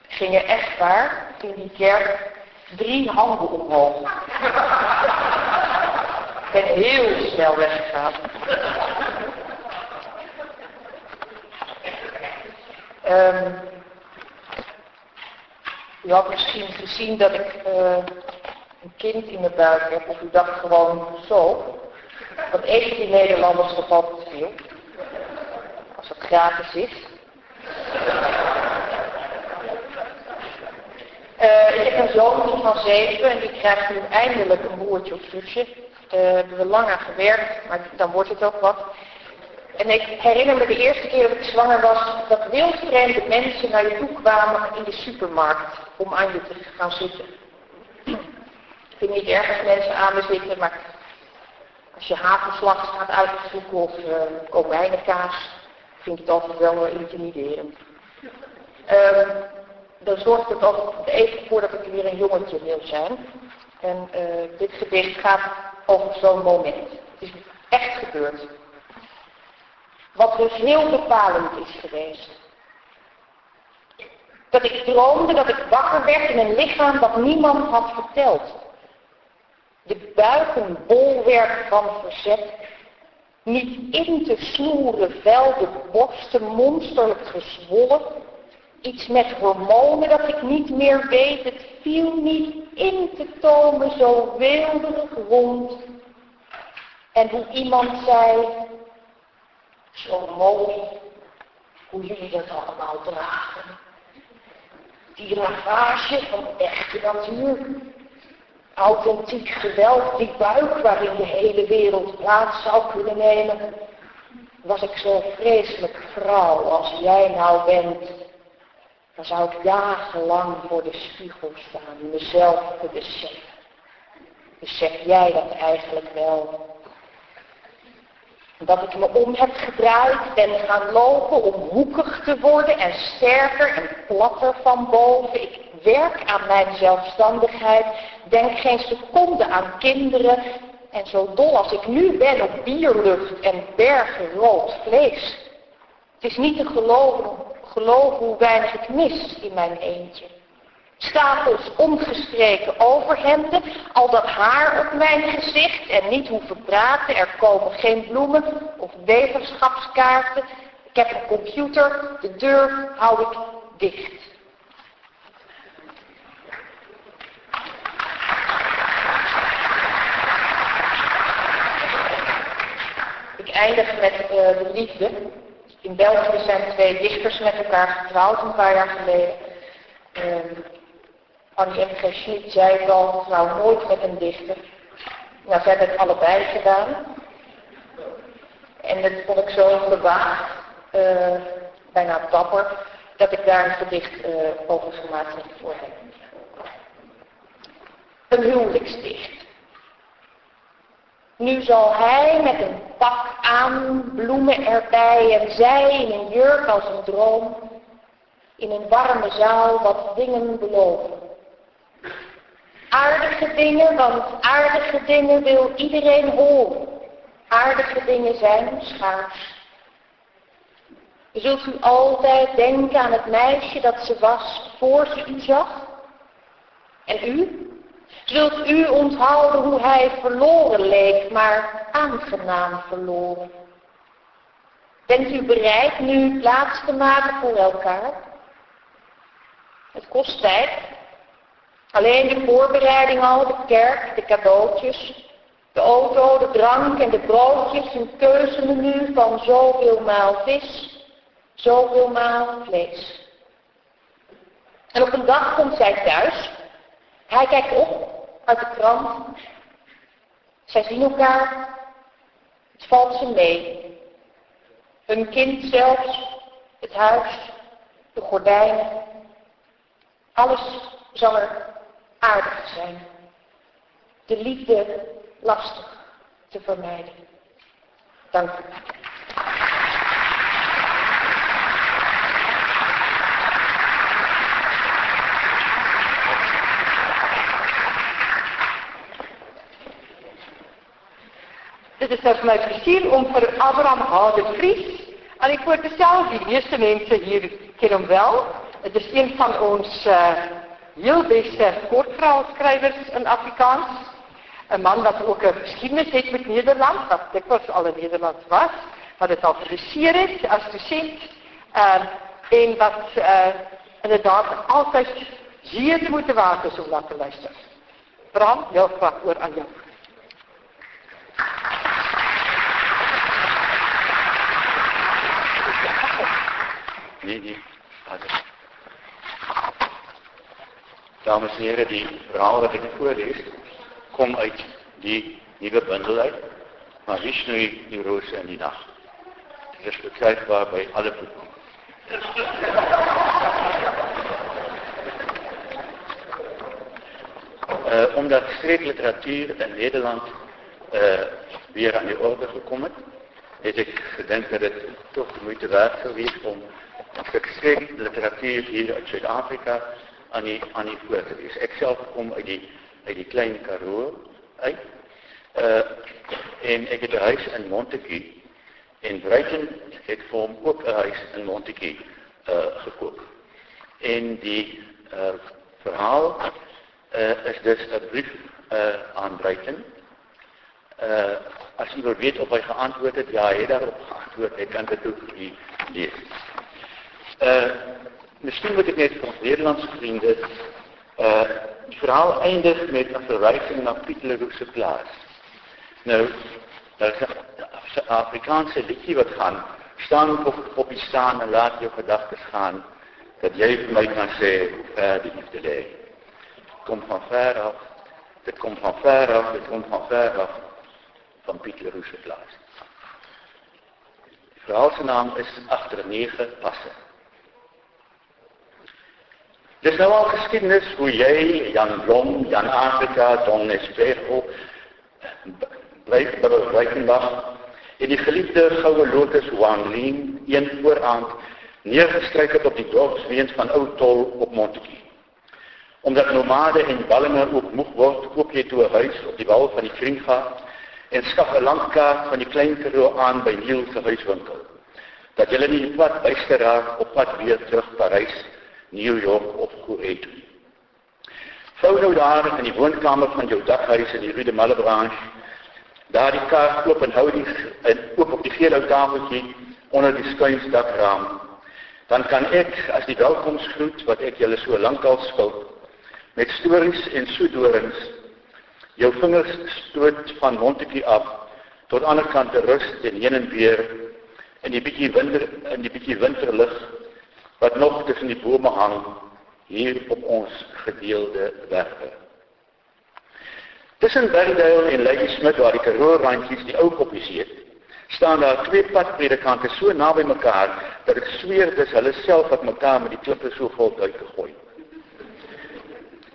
Gingen echt waar in die kerk drie handen omhoog. Ik ben heel snel weggegaan. Um, u had misschien gezien dat ik uh, een kind in mijn buik heb, of u dacht gewoon zo. Eten die Nederlanders altijd veel. Als het gratis is. Uh, ik heb een zoon van zeven en die krijgt nu eindelijk een broertje of zusje. Daar uh, hebben we lang aan gewerkt, maar dan wordt het ook wat. En ik herinner me de eerste keer dat ik zwanger was, dat wildvreemde mensen naar je toe kwamen in de supermarkt om aan je te gaan zitten. Ik vind niet erg als mensen aan me zitten, maar als je hagelslag gaat uitzoeken of uh, komijnenkaas, vind ik het altijd wel intimiderend. Um, dan zorgt het ook even voor dat ik weer een jongetje wil zijn. En uh, dit gedicht gaat over zo'n moment. Het is echt gebeurd. Wat dus heel bepalend is geweest. Dat ik droomde dat ik wakker werd in een lichaam dat niemand had verteld. De buik een bolwerk van verzet. Niet in te snoeren vel, de borsten monsterlijk gezwollen. Iets met hormonen dat ik niet meer weet. Het viel niet in te tomen zo weelderig rond. En hoe iemand zei, zo mooi hoe jullie dat allemaal dragen. Die ravage van echte natuur. Authentiek geweld, die buik waarin de hele wereld plaats zou kunnen nemen. Was ik zo vreselijk vrouw als jij nou bent. Dan zou ik dagenlang voor de spiegel staan, mezelf te beseffen. Besef jij dat eigenlijk wel? Dat ik me om heb gedraaid, ben gaan lopen om hoekig te worden en sterker en platter van boven. Ik werk aan mijn zelfstandigheid, denk geen seconde aan kinderen. En zo dol als ik nu ben op bierlucht en bergen rood vlees. Het is niet te geloven, hoe weinig ik mis in mijn eentje. Stapels omgestreken overhemden, al dat haar op mijn gezicht en niet hoeven praten, er komen geen bloemen of wetenschapskaarten. Ik heb een computer, de deur hou ik dicht. Ik eindig met uh, de liefde. In België zijn twee dichters met elkaar getrouwd een paar jaar geleden. Uh, Annie M. Schmid zei nooit met een dichter. Nou, ze hebben het allebei gedaan. En dat vond ik zo gewaagd, uh, bijna dapper, dat ik daar een gedicht uh, over gemaakt heb voor hem. Een huwelijksdicht. Nu zal hij met een pak aan, bloemen erbij en zij in een jurk als een droom, in een warme zaal wat dingen beloven. Aardige dingen, want aardige dingen wil iedereen horen. Aardige dingen zijn schaars. Zult u altijd denken aan het meisje dat ze was voor ze u zag? En u? Zult u onthouden hoe hij verloren leek, maar aangenaam verloren? Bent u bereid nu plaats te maken voor elkaar? Het kost tijd. Alleen de voorbereiding al, de kerk, de cadeautjes, de auto, de drank en de broodjes, een keuzemenu van zoveel maal vis, zoveel maal vlees. En op een dag komt zij thuis. Hij kijkt op uit de krant. Zij zien elkaar. Het valt ze mee. Hun kind zelfs, het huis, de gordijnen. Alles zal er aardig zijn. De liefde lastig te vermijden. Dank u. Dit is nou vir my plesier om vir Abraham H. de Vries die voor te stel. Die meeste mense hier ken hom wel. Het is een van ons uh, heel beste kortverhaalskrywers in Afrikaans. 'n Man wat ook 'n geskiedenis het met Nederland, wat dikwels al in Nederland was, wat dit al gepubliseer het as dosent. Uh, en wat uh, inderdaad altyd zeer moeite waard is om na te luister. Bram, jou graag oor aan jou. Nee, nee. Dames en heren, die verhaal dat ik voorlees, kom uit die nieuwe bundel uit. Maar Vishnu, die roos en die nacht. Het is verkrijgbaar bij alle boeken. Uh, omdat schrijfliteratuur in Nederland uh, weer aan de orde gekomen, is ik gedenk dat het toch de moeite waard geweest om geschreven literatuur hier uit Zuid-Afrika aan die, aan die voor te lezen. Ik zelf kom uit die, uit die kleine Karoo uit. Uh, en ik heb een huis in Montague. In Brighton het vir hom ook 'n huis in Montague uh, gekoop. En die uh, verhaal uh, is dus 'n brief uh, aan Brighton. Uh, as jy wil weet of hy geantwoord het, ja, hy het daarop geantwoord. Hy kan dit ook nie lees. Uh, misschien moet ik net voor ons Nederlandse vrienden uh, het verhaal eindigt met een verwijzing naar Piet plaats. Nou, dat is Afrikaanse liedje wat gaan. Staan op, op je staan en laat je gedachten gaan. Dat jij voor mij kan zeggen hoe ver de liefde ligt. Het komt van ver af. Het komt van ver af. Het komt van ver af. Van Piet plaats. De verhaalsnaam is Achter negen passen. Dis nou al geskiedenis hoe jy Jan Blom, Jan Afrika, Don Espejo, blyf by Reichenbach, en die geliefde goue lotus Wang Lin een vooraand neergestryk het op die dorpsweens van Ou Tol op Montetjie. Omdat nomade en ballinge ook moeg word, koop jy toe 'n huis op die wal van die Kringa en skaf 'n landkaart van die klein Karoo aan by Neil se huiswinkel. Dat jy nie pad byster raak op pad weer terug Parys, New York of Kuwait. Vou nou daar in die woonkamer van jou daghuis in die Rue de Malebranche. Daar die kaart oop en hou die en oop op die geel ou tafeltjie onder die skuinsdakraam. Dan kan ek as die welkomstgroet wat ek julle so lankal skuld met stories en soedorings jou vingers stoot van Montetjie af tot ander kant rus en heen en weer in die bietjie winter in die bietjie winterlig wat nog tussen die bome hang hier op ons gedeelde werke. Tussen Bergdale en Lady Smith waar die Karoo randjies die ou koppies het, staan daar twee padpredikante so naby mekaar dat ek sweer dis hulle self wat mekaar met die klippe so vol uitgegooi.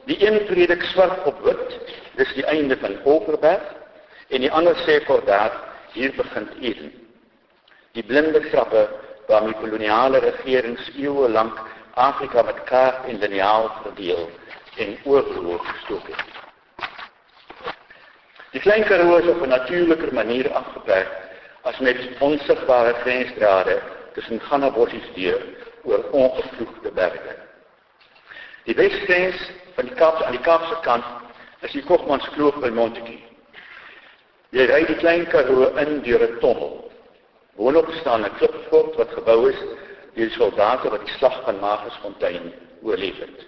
Die een predik swart op wit, dis die einde van Overberg en die ander sê vir daar hier begin Eden. Die blinde grappe waarmee koloniale regerings eeue lank Afrika met kaart en liniaal verdeel en oorloop gestook het. Die klein Karoo is op 'n natuurliker manier afgeperk as met onsigbare grensdrade tussen Gannabossies deur oor ongevloegde berge. Die wesgrens van die Kaap aan die Kaapse kant is die Kogmans Kloof by Montetjie. Jy ry die klein Karoo in deur 'n tonnel. Boonop staan 'n klipfort wat gebou is deur soldate wat die slag van Magersfontein oorleef het.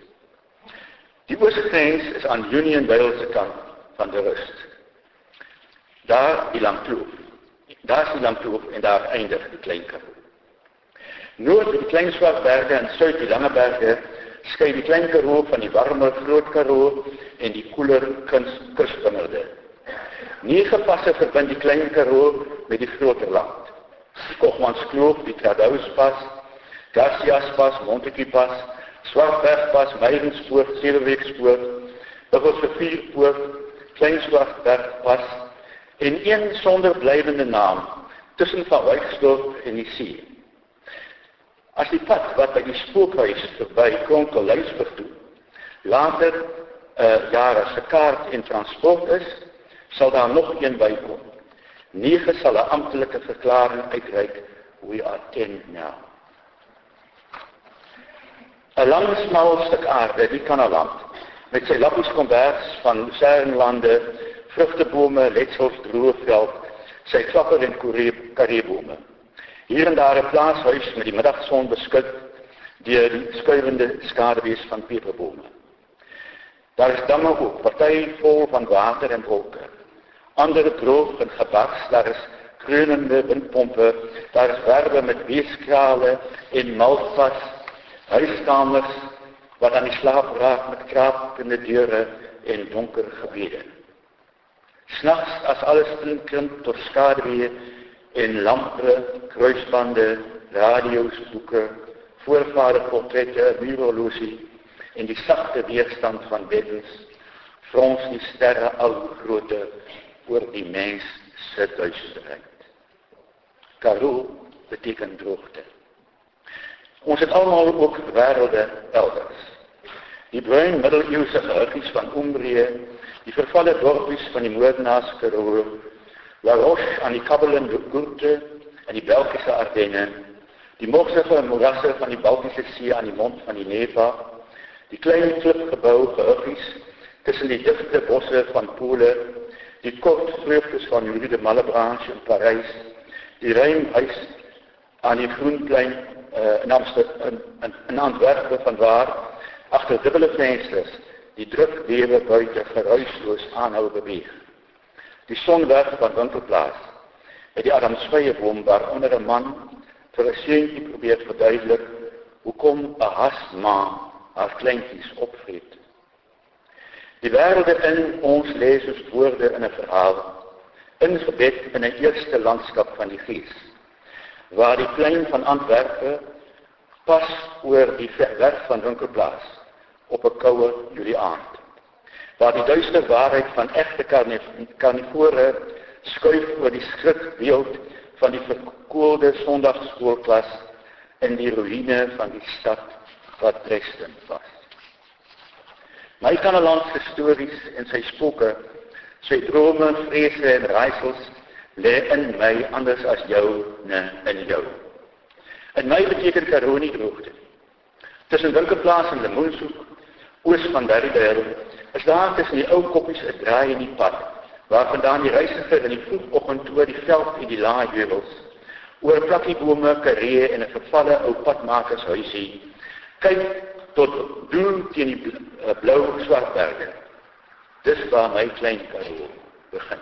Die oosgrens is aan Union Vale se kant van die rust. Daar die Langkloof. Daar is die Langkloof en daar eindig die Klein Karoo. Noord die Klein Swartberge en suid die Lange Berge skei die Klein Karoo van die warmer Groot Karoo en die koeler Kusbingerde. Nege passe verbind die Klein Karoo met die groter land. Die Kogmanskloof, die Tradouspas, Garciaspas, Montetjiepas, Swartbergpas, Meyrenspoort, Sedelweekspoort, Buffelsrivierpoort, Klein Swartbergpas en een sonder blywende naam tussen Van Wyksdorp en die see. As die pad wat by die spookhuis verby Kronkelhuisburg toe later uh, jare se kaart en transport is, sal daar nog een bykom. Nege sal 'n amptelike verklaring uitreik we are 10 now. 'n Lang smal stuk aarde, die Kanaland, met sy lappies kombers van lucernelande, vrugtebome, letsels, droëveld, sy klapper en kariebome. Hier en daar 'n plaashuis met die middagson beskik deur die skuivende skaduwees van peperbome. Daar is damme ook, party vol van water en wolke. Ander droog en gebars, daar is kreunende windpompe, daar is werwe met weeskrale en malvas, huiskamers wat aan die slaap raak met krapende deure en donker gebede. Snags as alles krimp tot skaduwee en lampe, kruisbande, radio's, boeke, voorvaderportrette, muurhorlosie en die sagte weerstand van beddens, frons die sterre al grootte oor die mens se duisterheid. Karoo beteken droogte. Ons het almal ook wêrelde elders. Die bruin middeleeuse huisies van Umbrië, die vervalle dorpies van die moordenaars Karoo, La Roche aan die kabbelende Goerte en die Belgiese Ardenne, die morsige morasse van die Baltiese See aan die mond van die Neva, die klein klipgebou gehuggies tussen die digte bosse van Pole, die kort vreugdes van Louis de Malebranche in Parys, die ruimhuis aan die Groenplein uh, in Amsterdam in, in Antwerpen van waar agter dubbele vensters die druk lewe buite geruisloos aanhou beweeg die sonwerk van Winkelplaas met die Adamsvrye boom waaronder 'n man vir 'n seentjie probeer verduidelik hoekom 'n hasma haar kleintjies opvreet. Die wêrelde in ons lees ons woorde in 'n verhaal ingebed in 'n eerste landskap van die gees waar die plein van Antwerpe pas oor die weg van Winkelplaas op 'n koue Julie aand waar die duister waarheid van egte karnivore skuif oor die skrikbeeld van die verkoelde Sondagskoolklas in die ruïne van die stad wat Dresden was. My kanaland se stories en sy spooke, sy drome, vrese en raaisels lê in my anders as jou, nee, in jou. In my beteken Karoo droogte. Tussen Winkelplaas en Lemoensoek, oos van Berrydale, is daar tussen die ou koppies 'n draai in die pad, waarvandaan die reisiger in die vroegoggend oor die veld en die laai heuwels, oor plakkiebome, karee en 'n vervalle ou padmakershuisie, kyk tot doel teen die eh, blou swart berge. Dis waar my klein Karoo begin.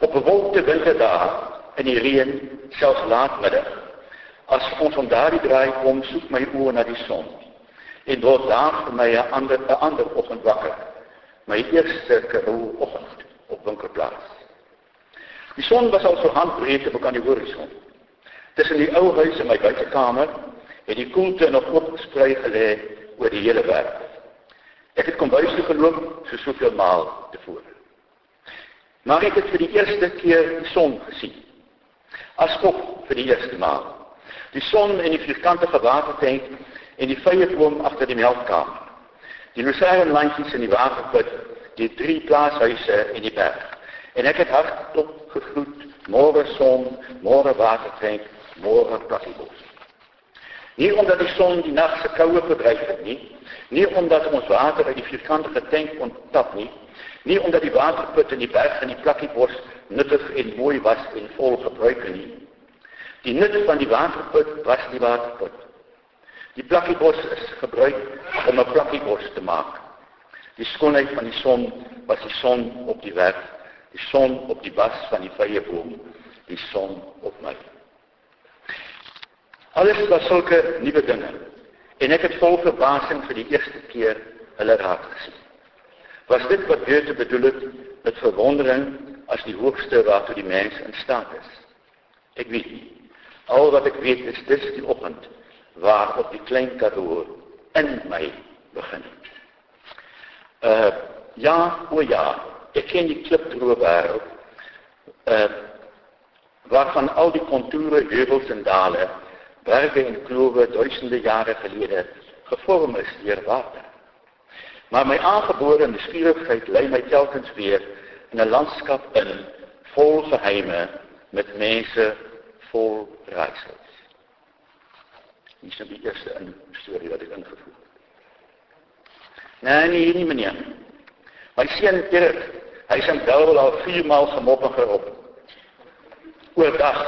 Op 'n wolkte winterdag in die reën, selfs laatmiddag, as ons om daardie draai kom, soek my oë na die son en word daar vir my 'n ander 'n ander oggend wakker. My eerste Karoo oggend op Winkelplaas. Die son was al so handbreed op aan die horison. Tussen die ou huis en my buitekamer het die koelte nog opgesprei gelê oor die hele wêreld. Ek het kom bys toe geloop so soveel maal tevore. Maar ek het vir die eerste keer die son gesien. Askof vir die eerste maal. Die son in die vierkante watertank en die vrye boom agter die melkkamer. Die roserenlandjies in die waterput, die drie plaashuise en die berg. En ek het hardop gegroet, môre son, môre watertank, môre plassiebos. Nie omdat die son die nag se koue verdryf het nie, nie omdat ons water uit die vierkante tank onttap nie, nie omdat die waterput in die berg en die plakkiebos nuttig en mooi was en vol gebruik nie. Die nut van die waterput was die waterput. Die plakkiebos is gebruik om 'n plakkiebos te maak. Die skoonheid van die son was die son op die werk, die son op die bas van die vrye boom, die son op my. Alles was sulke nuwe dinge. En ek het vol verbasing vir die eerste keer hulle raak gesien. Was dit wat Goethe bedoel het met verwondering as die hoogste waartoe die mens in staat is? Ek weet nie. Al wat ek weet is dis die oggend waar op die klein Karoo in my begin het. Uh ja, o ja, ek ken die klipdroë wêreld. Uh waarvan al die konture, heuwels en dale berge en klove duisende jare gelede gevorm is deur water. Maar my aangebore nuuskierigheid lei my telkens weer in 'n landskap in vol geheime met mense vol raaisels. Dis nou die eerste in storie wat ek ingevoer het. Nee, nee, nie meneer. My seun Erik, hy s'n wel al 4 maal gemop en gerop. Oordag.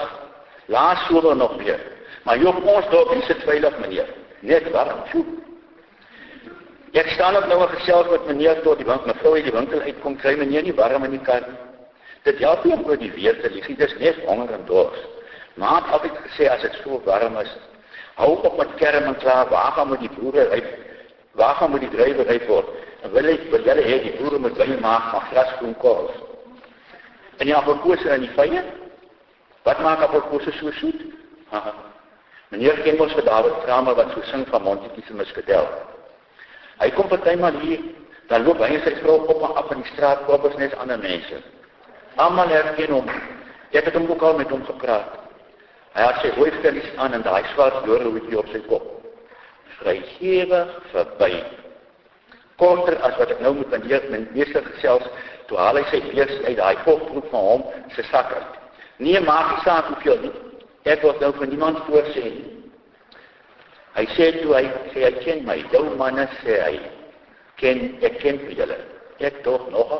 Laas somer nog weer. Maar jy op ons dorp is dit veilig meneer. Net warm. Ek staan op nou gesels met meneer tot die bank, mevrou uit die winkel uitkom kry meneer nie warm in die kar nie. Dit help nie oor die weer te lieg, dit is net honger en dors. Maar het altyd gesê as dit so warm is, hou op met kerm en klaar, waar gaan moet die boere ry? Waar gaan moet die drywer ry word? En wil ek vir julle hê die boere moet wyn maak van grasgroen kos. En ja, vir kos en die vye? Wat maak op kos so soet? Haha. Meneer ken mos vir David Kramer wat so sing van Montetjie se muskadel. Hy kom partymal hier, dan loop hy sy vrou op en af in die straat, koop ons net ander mense. Almal herken hom. Ek het hom ook al met hom gepraat. Hy het sy hoë vellies aan en daai swart doorloopie op sy kop. Vrygewig verby. Korter as wat ek nou met meneer my meester gesels, toe haal hy sy beurs uit daai kopbroek van hom se sak uit. Nee, maak nie saak hoeveel nie. Ek word nou van niemand voorsê nie. Hy sê toe hy sê hy ken my, jou manne sê hy ken ek ken vir julle. Ek tog nog.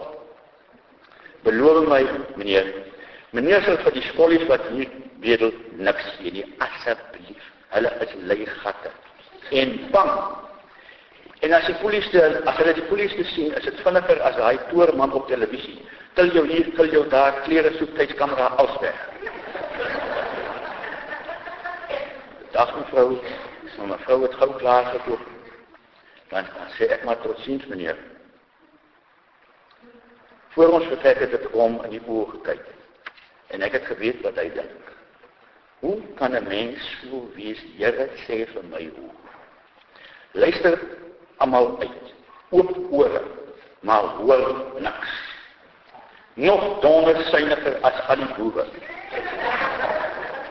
Beloof my meneer. Meneer sal vir die skollies wat hier bedel niks sê nie asseblief. Hulle is leiergatte. En bang. En as die polisie as hulle die polisie sien, is dit vinniger as daai toorman op televisie. Til jou hier, til jou daar, klere soek tydskamera afsweg. Dag mevrou. Maar mevrou het gou klaar gekoop. Dan, dan sê ek maar tot ziens meneer. Voor ons vertrek het ek om in die oë gekyk. En ek het geweet wat hy dink. Hoe kan 'n mens so wees? Here sê vir my hoe. Luister almal uit. Oop ore, maar hoor niks. Nog donder syniger as al die boere.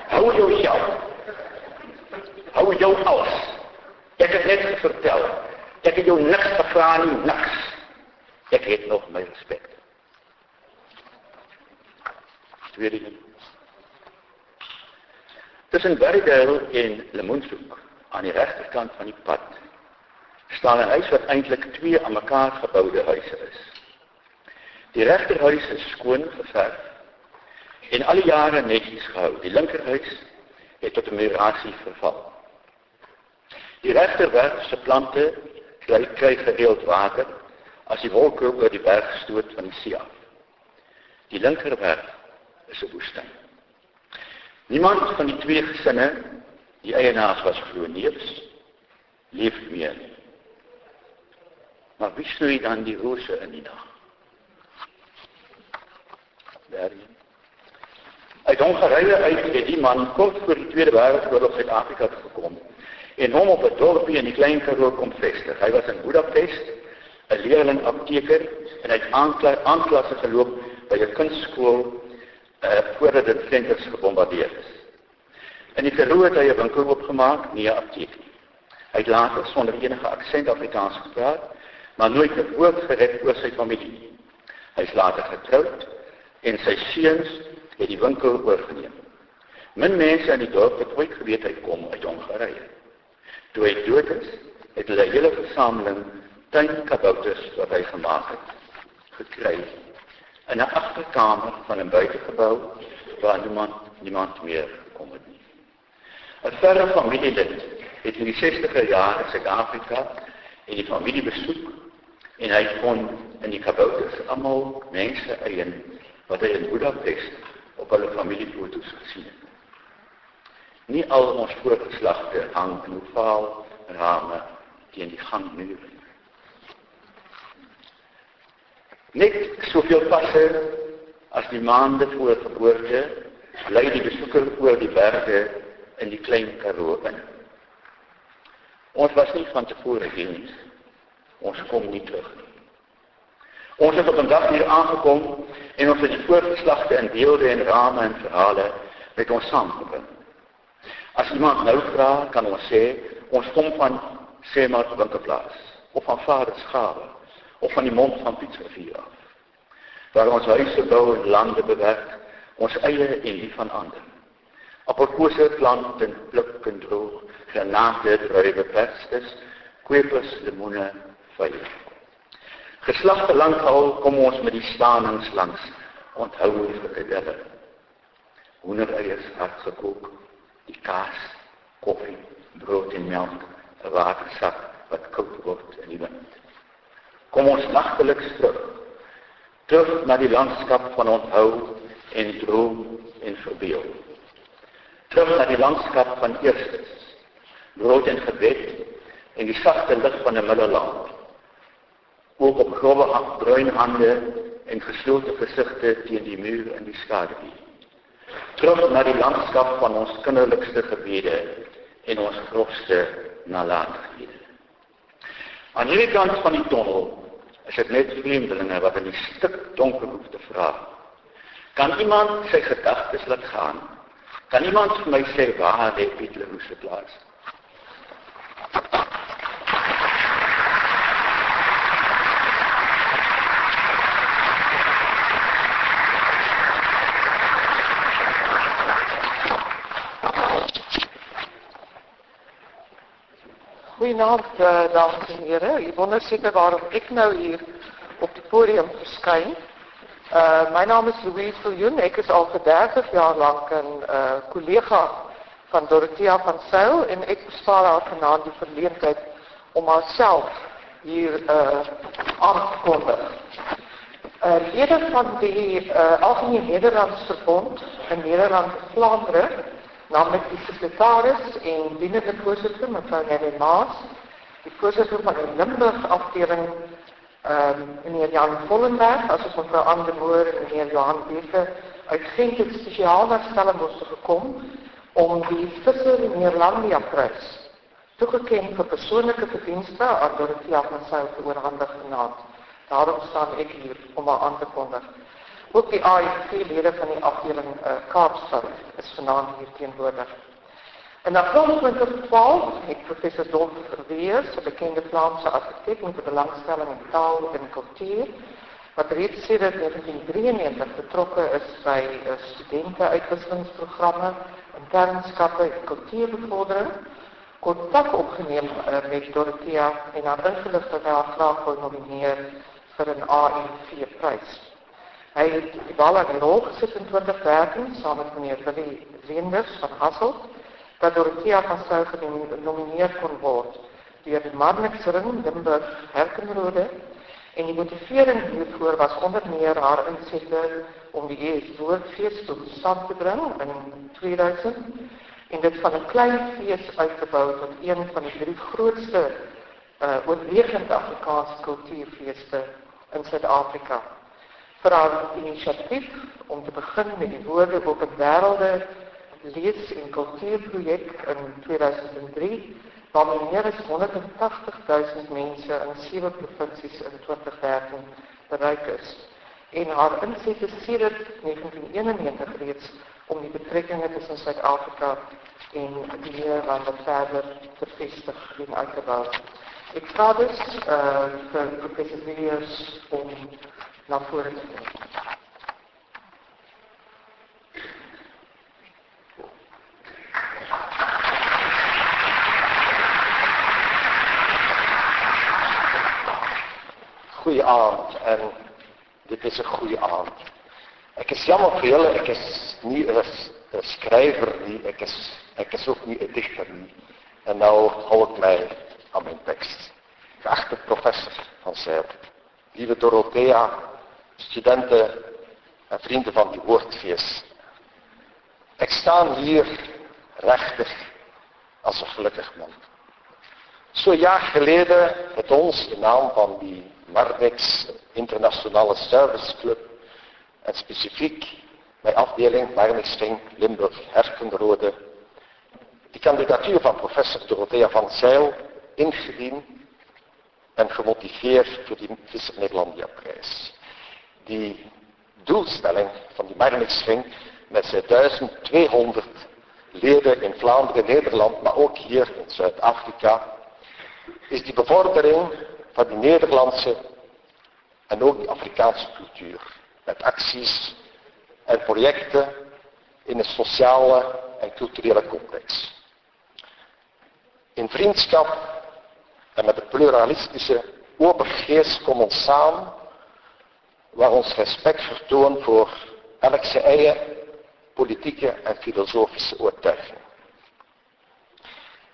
Hou jouself. Hou jou alles. Ek het net vertel. Ek het jou niks gevra nie, niks. Ek het nog my respek. Tweede ding. Tussen Bergdale en Lemoenshoek aan die regterkant van die pad staan 'n huis wat eintlik twee aan mekaar geboude huise is. Die regterhuis is skoon geverf en al die jare netjies gehou. Die linkerhuis het tot 'n murasie verval. Die regterwerf se plante kry kry gereeld water as die wolke oor die berg stoot van die see af. Die linkerwerf is 'n woestyn. Niemand van die twee gesinne, die eienaars was glo neefs, leef meer. Maar wie snoei dan die rose in die dag? Daarin. Uit Hongarije uit het die man kort voor die Tweede Wereldoorlog Suid-Afrika gekom en hom op 'n dorpie in die Klein Karoo kom vestig. Hy was in Budapest, 'n leerling apteker en hy het aanklasse geloop by 'n kunstskool uh, voordat dit senters gebombardeer is. In die Karoo het hy 'n winkel oopgemaak, nie 'n apteek nie. Hy het later sonder enige aksent Afrikaans gepraat, maar nooit 'n woord gered oor sy familie nie. Hy is later getroud en sy seuns het die winkel oorgeneem. Min mense in die dorp het ooit geweet hy kom uit Hongarye. Toe hy dood is, het hulle 'n hele versameling tuinkabouters wat hy gemaak het gekry in 'n agterkamer van 'n buitegebou waar niemand niemand meer gekom het nie. 'n Verre familielid het in die 60er jare in Suid-Afrika en die familie besoek en hy kon in die kabouters almal mense eien wat hy in Budapest op hulle familiefoto's gesien het. Nie al ons voorgeslagte hang in ovaal rame teen die gangmure. Net soveel passe as die maande voor geboorte lei die besoeker oor die berge in die klein Karoo in. Ons was nie van tevore hier nie. Ons kom nie terug nie. Ons het op 'n dag hier aangekom en ons het die voorgeslagte in beelde en rame en verhale met ons saamgebring. As iemand nou vra, kan ons sê ons kom van sê maar winkelplaas of van Vader se gawe of van die mond van Pietsrivier af. Waar ons huise bou en lande bewerk, ons eie en die van ander. Appelkose plant en pluk en droog, granate, druiwe, perstes, kwepers, lemoene, vye. Geslagte lank al kom ons met die staanings langs, onthou vir die derde. Hoendereiers hard gekook, die kaas, koffie, brood en melk, 'n watersak wat koud word in die wind. Kom ons nagtelik terug. Terug na die landskap van onthou en droom en verbeel. Terug na die landskap van eerstes. Brood en gebed en die sagte lig van 'n middelland. Ook op grove bruin hande en geslote gesigte teen die muur in die skadu terug na die landskap van ons kinderlikste gebede en ons grofste nalatigheid. Aan hierdie kant van die tonnel is dit net vreemdelinge wat in die stik donker hoef te vra. Kan iemand sy gedagtes laat gaan? Kan iemand vir my sê waar lê Piet Leroux se plaas? Goeienaand, uh, dames en here. Jy wonder seker waarom ek nou hier op die podium verskyn. Uh my naam is Louise Viljoen. Ek is al vir 30 jaar lank 'n uh eh, kollega van Dorothea van Sail en ek bespaar haar vanaand die verleentheid om haarself hier uh aan te kondig. Uh lede van die uh Algemene Nederlandsverbond in Nederland Vlaandere namelijk die secretaris en dienende voorzitter, mevrouw Nelly Maas, die voorzitter van de Limburg afdeling, um, meneer Jan Vollenberg, als ook mevrouw Anne de Moor en meneer Johan Beeke, uit Gent het speciaal naar Stellenbosch gekomen om die Visser Neerlandia prijs toegekend voor persoonlijke verdiensten aan Dorothea van Zuid te oorhandig genaamd. Daarom staan ik hier om al aan te kondigen. Ook die ANC-lede van die afdeling uh, Kaapstad is vanaand hier teenwoordig. In april 2012 het professor Dolf Verweers, 'n bekende Vlaamse argitek met belangstelling in taal en kultuur, wat reeds sedert 1993 betrokke is by uh, studente-uitwisselingsprogramme in kernskappe en kultuurbevordering, kontak opgeneem uh, met Dorothea en haar ingelig dat hy haar graag wil nomineer vir 'n ANC-prys. Hy het wel aan die rol gesit in 2013 saam met meneer Willie Leenders van Hasselt, dat Dorothea van sou genomineer kon word deur die Marnixring Limburg Herkenrode en die motivering hiervoor was onder meer haar insette om die ES woordfees tot stand te bring in 2000 en dit van 'n klein fees uit te bou tot een van die drie grootste uh, oorwegend Afrikaanse kultuurfeeste in Suid-Afrika. Vir haar inisiatief om te begin met die woorde op 'n wêrelde lees- en kultuurprojek in 2003 waarmee meer as 180 000 mense in sewe provinsies in 2013 bereik is. En haar insette sedert 1991 reeds om die betrekkinge tussen Suid-Afrika en die Nederlande verder te vestig en uit te bou. Ik ga dus uh, vir professor Williams om na vore te kom. Goeie aand en dit is 'n goeie aand. Ek is jammer vir julle, ek is nie 'n skrywer nie, ek is ek is ook nie 'n digter nie. En nou hou ek my aan mijn tekst. Geachte professor van Zijl, lieve Dorothea, studenten en vrienden van die woordfeest. Ik sta hier rechtig als een gelukkig man. Zo'n jaar geleden het ons in naam van die Mardex Internationale Service Club en specifiek mijn afdeling Marnixring Limburg Herkenrode die kandidatuur van professor Dorothea van Zijl ingediend en gemotiveerd voor die Visser Nederlandia prijs. Die doelstelling van die Marnixring met zijn 1200 leden in Vlaanderen, Nederland, maar ook hier in Zuid-Afrika, is die bevordering van die Nederlandse en ook die Afrikaanse cultuur. Met acties en projecten in een sociale en culturele complex. In vriendschap en met de pluralistische open geest komen samen, waar ons respect vertoont voor elk zijn politieke en filosofische overtuiging.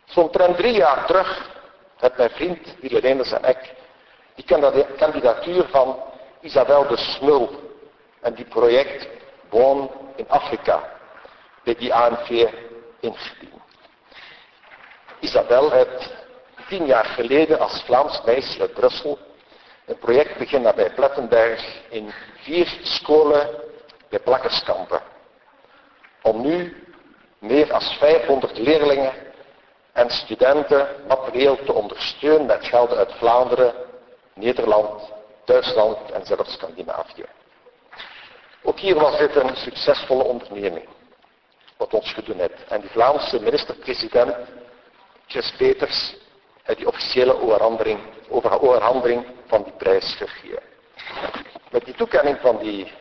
Zo'n drie jaar terug heeft mijn vriend Reenders en ik die kandidatuur van Isabel de Smul en die project Woon in Afrika bij die ANV ingediend. Isabel heeft tien jaar geleden als Vlaams meisje uit Brussel een project beginnen bij Plettenberg in vier scholen bij plakkerskampen. Om nu meer dan 500 leerlingen en studenten materieel te ondersteunen met gelden uit Vlaanderen, Nederland, Duitsland en zelfs Scandinavië. Ook hier was dit een succesvolle onderneming, wat ons gedaan heeft. En die Vlaamse minister-president, Chris Peters, die officiële overhandeling, van die prijs gegeven. Met die toekenning van die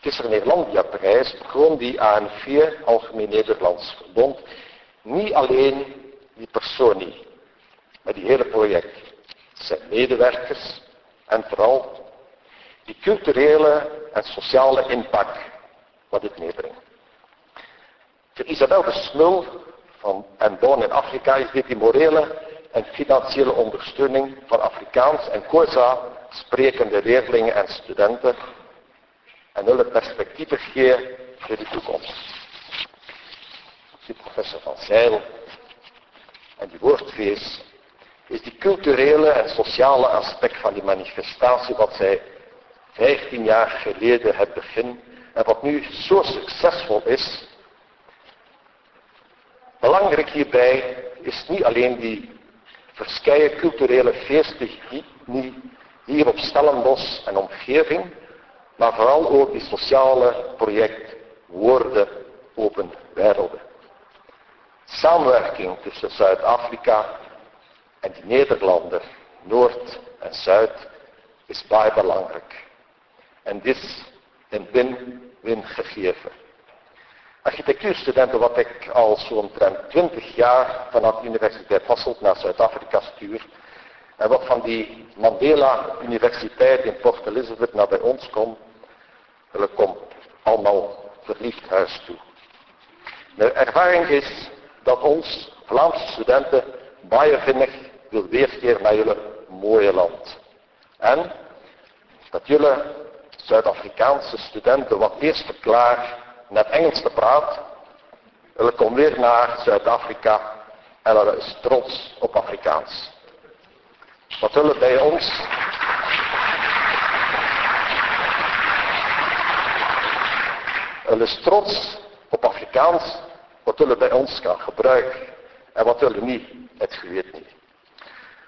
Kisser Nederlandia prijs begon die ANV, Algemeen Nederlands Verbond, niet alleen die persoon niet, maar die hele project. Zijn medewerkers en vooral die culturele en sociale impact wat dit meebrengt. Voor Isabel de Smul van en Boon in Afrika is dit die morele en financiële ondersteuning van Afrikaans en Kosa sprekende leerlingen en studenten en hun perspectieven geven voor de toekomst. Die professor van Zeil en die woordfeest is die culturele en sociale aspect van die manifestatie wat zij 15 jaar geleden hebben begin en wat nu zo succesvol is. Belangrijk hierbij is niet alleen die verschillende culturele feesten hier op Stellenbosch en omgeving, maar vooral ook die sociale project Woorden Open Werelden. Samenwerking tussen Zuid-Afrika en die Nederlanden, Noord en Zuid, is baie belangrijk. En dit is een win-win gegeven. Architectuurstudenten wat ik al zo'n 20 jaar vanaf de Universiteit Hasselt naar Zuid-Afrika stuur. En wat van die Mandela Universiteit in Port Elizabeth naar bij ons komt. Hulle komt allemaal verliefd huis toe. Mijn ervaring is dat ons Vlaamse studenten baie vinnig wil weerkeer naar jullie mooie land. En dat jullie Zuid-Afrikaanse studenten wat eerst verklaar net Engels te praat. Hulle kom weer naar Zuid-Afrika en hulle is trots op Afrikaans. Wat hulle bij ons Hulle is trots op Afrikaans wat hulle bij ons kan gebruiken en wat hulle niet, het geweet niet.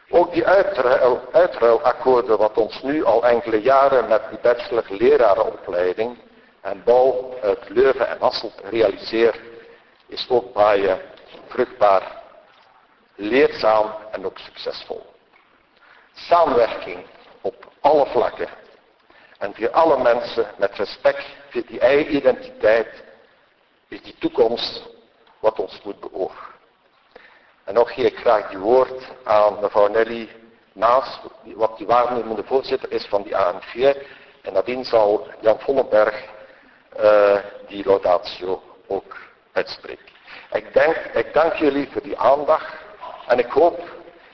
Ook die uitruil, uitruilakkoorden wat ons nu al enkele jaren met die bachelor lerarenopleiding en bouw uit Leuven en Hasselt realiseert, is ook baie vruchtbaar, leerzaam en ook succesvol. Samenwerking op alle vlakken en voor alle mensen met respect voor die eigen identiteit is die toekomst wat ons moet beogen. En nog geef ik graag die woord aan mevrouw Nelly Naas, wat die waarnemende voorzitter is van die ANV. En nadien zal Jan Vollenberg uh, die laudatio ook uitspreken. Ik, denk, ik dank jullie voor die aandacht en ik hoop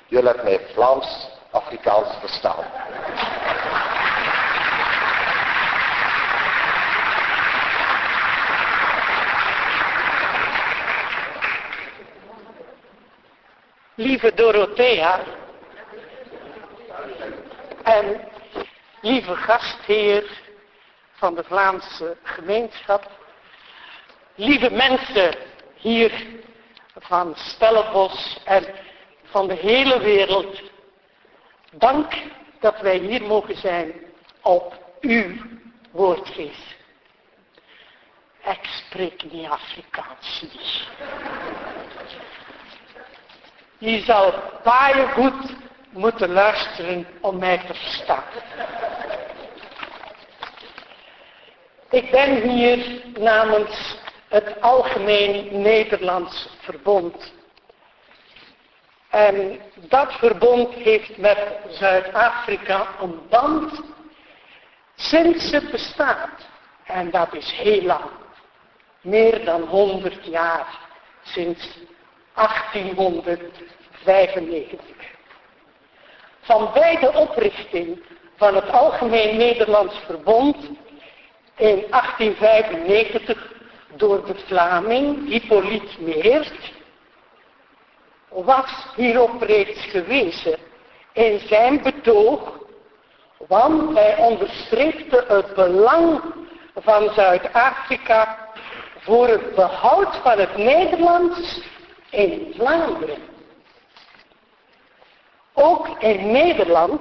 jullie het mij Vlaams-Afrikaans verstaan. lieve Dorothea en lieve gastheer van de Vlaamse gemeenschap, lieve mensen hier van Stellenbos en van de hele wereld, dank dat wij hier mogen zijn op uw woordgeest. Ik spreek niet Afrikaans niet. Je zou baie goed moeten luisteren om mij te verstaan. Ik ben hier namens het Algemeen Nederlands Verbond. En dat verbond heeft met Zuid-Afrika een band sinds het bestaat. En dat is heel lang. Meer dan 100 jaar sinds 1895. Van bij de oprichting van het Algemeen Nederlands Verbond in 1895 door de Vlaming Hippolyte Meert was hierop reeds gewezen in zijn betoog, want hij onderstreepte het belang van Zuid-Afrika voor het behoud van het Nederlands in Vlaanderen. Ook in Nederland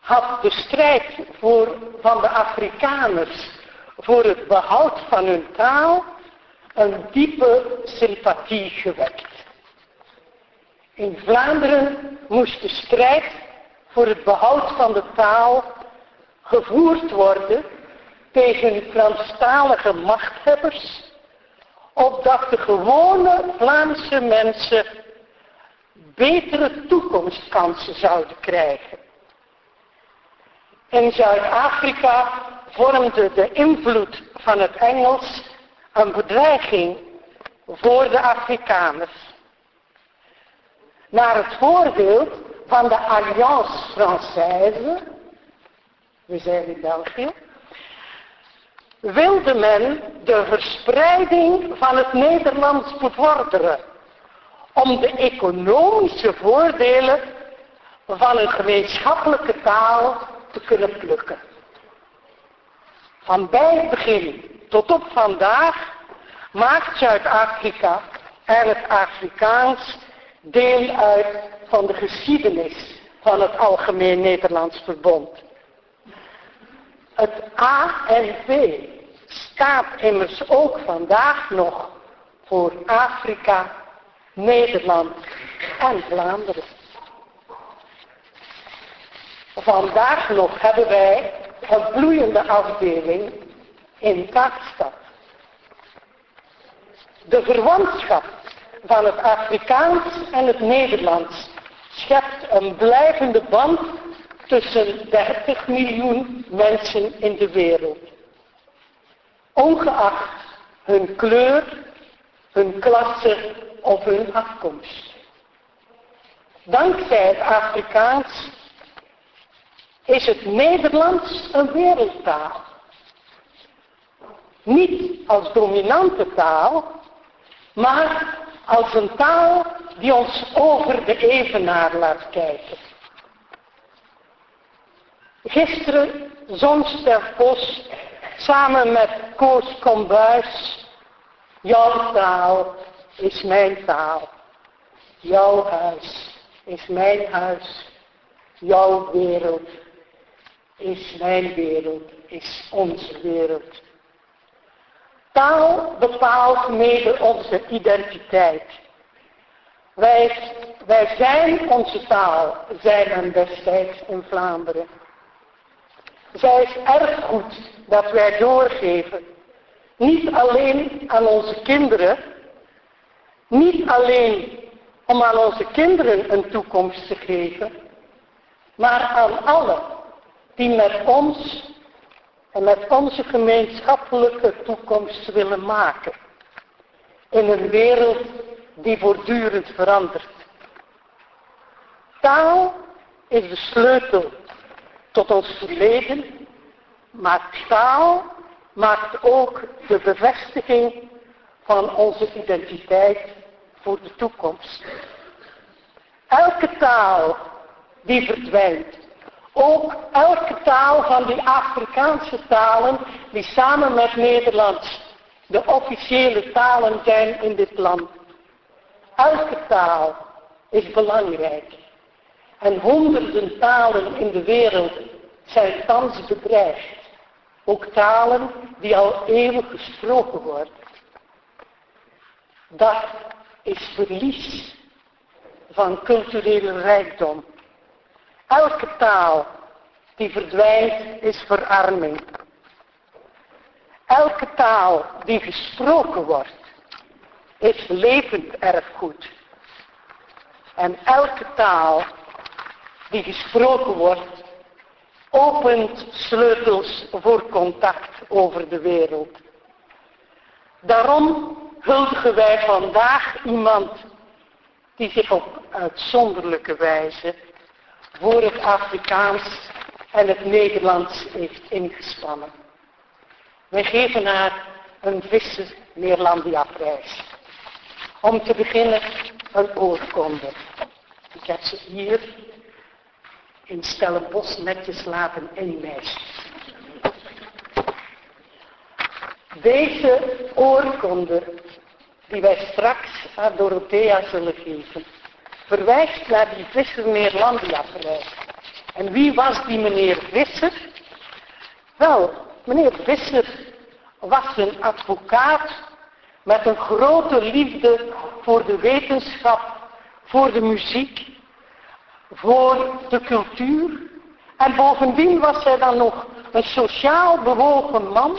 had de strijd voor, van de Afrikaners voor het behoud van hun taal een diepe sympathie gewekt. In Vlaanderen moest de strijd voor het behoud van de taal gevoerd worden tegen Franstalige machthebbers opdat de gewone Vlaamse mensen betere toekomstkansen zouden krijgen. In Zuid-Afrika vormde de invloed van het Engels een bedreiging voor de Afrikaners. Naar het voorbeeld van de Alliance Française, we zijn in België, wilde men de verspreiding van het Nederlands bevorderen om de economische voordelen van een gemeenschappelijke taal te kunnen plukken. Van bij het begin tot op vandaag maakt Zuid-Afrika en het Afrikaans deel uit van de geschiedenis van het Algemeen Nederlands Verbond. Het ANV staat immers ook vandaag nog voor Afrika, Nederland en Vlaanderen. Vandaag nog hebben wij bloeiende afdeling in Kaapstad. De verwantschap van het Afrikaans en het Nederlands schept een blijvende band tussen 30 miljoen mensen in de wereld. Ongeacht hun kleur, hun klasse of hun afkomst. Dankzij het Afrikaans is het Nederlands een wereldtaal. Niet als dominante taal, maar als een taal die ons over de evenaar laat kijken. Gisteren zong Bos samen met Koos Kombuis, jouw taal is mijn taal, jouw huis is mijn huis, jouw wereld is mijn wereld, is onze wereld. Taal bepaalt mede onze identiteit. Wij, wij zijn onze taal, zei men destijds in Vlaanderen. Zij is erfgoed dat wij doorgeven. Niet alleen aan onze kinderen, niet alleen om aan onze kinderen een toekomst te geven, maar aan allen die met ons en met onze gemeenschappelijke toekomst willen maken. In een wereld die voortdurend verandert. Taal is de sleutel tot ons verleden, maar taal maakt ook de bevestiging van onze identiteit voor de toekomst. Elke taal die verdwijnt, ook elke taal van die Afrikaanse talen die samen met Nederlands de officiële talen zijn in dit land. Elke taal is belangrijk. En honderden talen in de wereld zijn thans bedreigd. Ook talen die al eeuwig gesproken worden. Dat is verlies van culturele rijkdom. Elke taal die verdwijnt is verarming. Elke taal die gesproken wordt is levend erfgoed. En elke taal die gesproken wordt opent sleutels voor contact over de wereld. Daarom huldigen wij vandaag iemand die zich op uitzonderlijke wijze voor het Afrikaans en het Nederlands heeft ingespannen. Wij geven haar een visse Neerlandia-prijs. Om te beginnen een oorkonde. Ik heb ze hier in Stellenbosch netjes laten inlijsten. Deze oorkonde die wij straks aan Dorothea zullen geven, verwijst naar die Visser Neerlandia-prijs. En wie was die meneer Visser? Wel, meneer Visser was een advocaat met een grote liefde voor de wetenschap, voor de muziek, voor de cultuur. En bovendien was hij dan nog een sociaal bewogen man,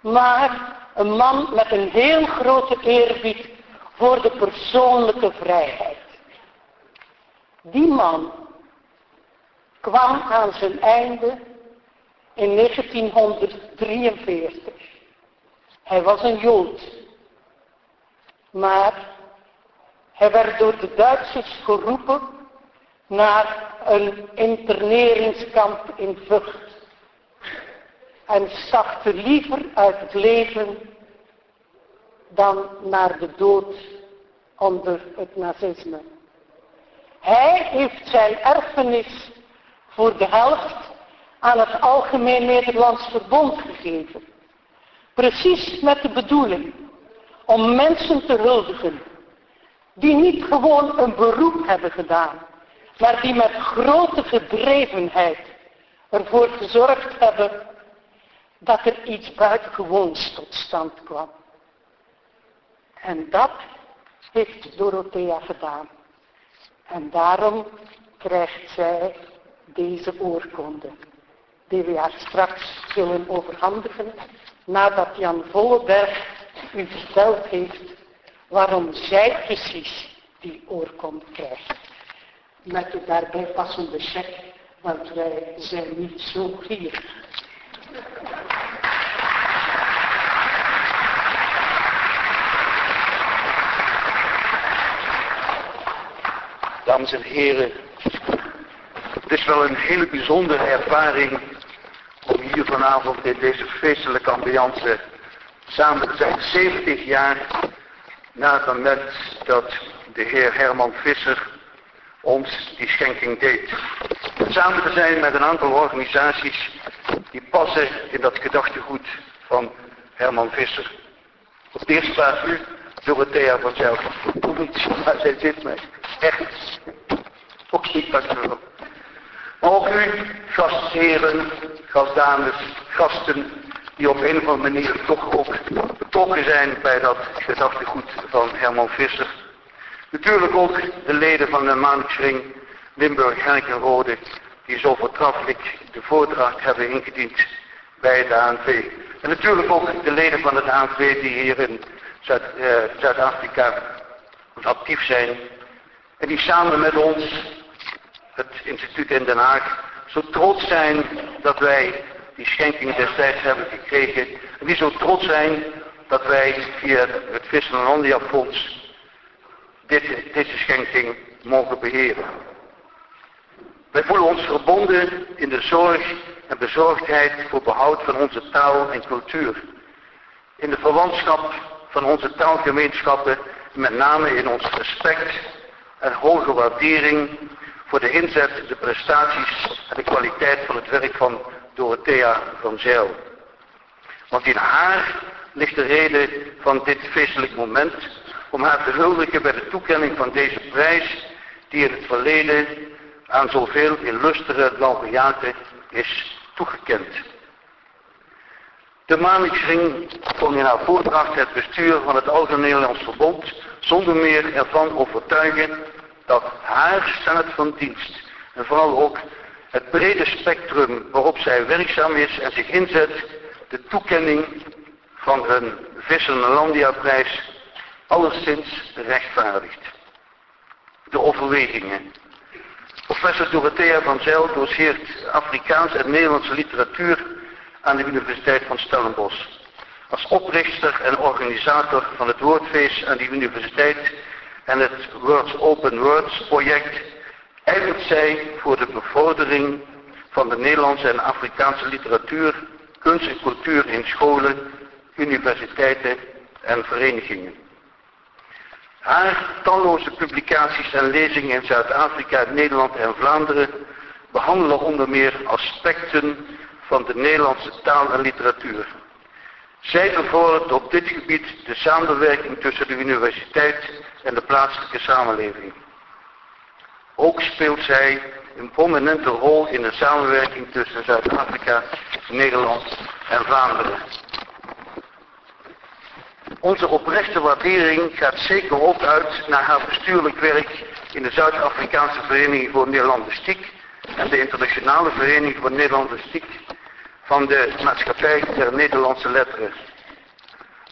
maar een man met een heel grote eerbied voor de persoonlijke vrijheid. Die man kwam aan zijn einde in 1943. Hij was een Jood. Maar hij werd door de Duitsers geroepen naar een interneringskamp in Vught. En stapte liever uit het leven dan naar de dood onder het nazisme. Hij heeft zijn erfenis voor de helft aan het Algemeen Nederlands Verbond gegeven. Precies met de bedoeling om mensen te huldigen die niet gewoon een beroep hebben gedaan, maar die met grote gedrevenheid ervoor gezorgd hebben dat er iets buitengewoons tot stand kwam. En dat heeft Dorothea gedaan. En daarom krijgt zij deze oorkonde, die we haar straks zullen overhandigen, nadat Jan Volleberg u verteld heeft waarom zij precies die oorkonde krijgt. Met de daarbij passende cheque, want wij zijn niet zo gierig. Dames en heren, het is wel een hele bijzondere ervaring om hier vanavond in deze feestelijke ambiance samen te zijn. 70 jaar na het moment dat de heer Herman Visser ons die schenking deed. Samen te zijn met een aantal organisaties die passen in dat gedachtegoed van Herman Visser. Op de eerste plaats u, Dorothea van niet, maar zij zit mij. Echt. Ook niet. Maar ook u, gastheren, gastdames, gasten, die op een of andere manier toch ook betrokken zijn bij dat gedachtegoed van Herman Visser. Natuurlijk ook de leden van de Maandkring, Limburg, Rode, die zo voortreffelijk de voordracht hebben ingediend bij de ANV. En natuurlijk ook de leden van het ANV die hier in Eh, Zuid-Afrika actief zijn. En die samen met ons, het instituut in Den Haag, zo trots zijn dat wij die schenking destijds hebben gekregen. En die zo trots zijn dat wij via het Visselandia Fonds dit, deze schenking mogen beheren. Wij voelen ons verbonden in de zorg en bezorgdheid voor behoud van onze taal en cultuur. In de verwantschap van onze taalgemeenschappen, met name in ons respect en hoge waardering voor de inzet, de prestaties en de kwaliteit van het werk van Dorothea van Zijl. Want in haar ligt de reden van dit feestelijk moment om haar te huldigen bij de toekenning van deze prijs die in het verleden aan zoveel illustere laureaten is toegekend. De Maniksring kon in haar voordracht het bestuur van het Algemeen Nederlands Verbond zonder meer ervan overtuigen dat haar staat van dienst en vooral ook het brede spectrum waarop zij werkzaam is en zich inzet, de toekenning van een Vissenlandia prijs alleszins rechtvaardigt. De overwegingen. Professor Dorothea van Zijl doseert Afrikaans en Nederlandse literatuur aan de Universiteit van Stellenbosch. Als oprichter en organisator van het Woordfeest aan die universiteit en het Words Open Words project ijvert zij voor de bevordering van de Nederlandse en Afrikaanse literatuur, kunst en cultuur in scholen, universiteiten en verenigingen. Haar talloze publicaties en lezingen in Zuid-Afrika, Nederland en Vlaanderen behandelen onder meer aspecten van de Nederlandse taal en literatuur. Zij bevordert op dit gebied de samenwerking tussen de universiteit en de plaatselijke samenleving. Ook speelt zij een prominente rol in de samenwerking tussen Zuid-Afrika, Nederland en Vlaanderen. Onze oprechte waardering gaat zeker ook uit naar haar bestuurlijk werk in de Zuid-Afrikaanse Vereniging voor Nederlandistiek en de Internationale Vereniging voor Nederlandistiek van de Maatschappij der Nederlandse Letteren.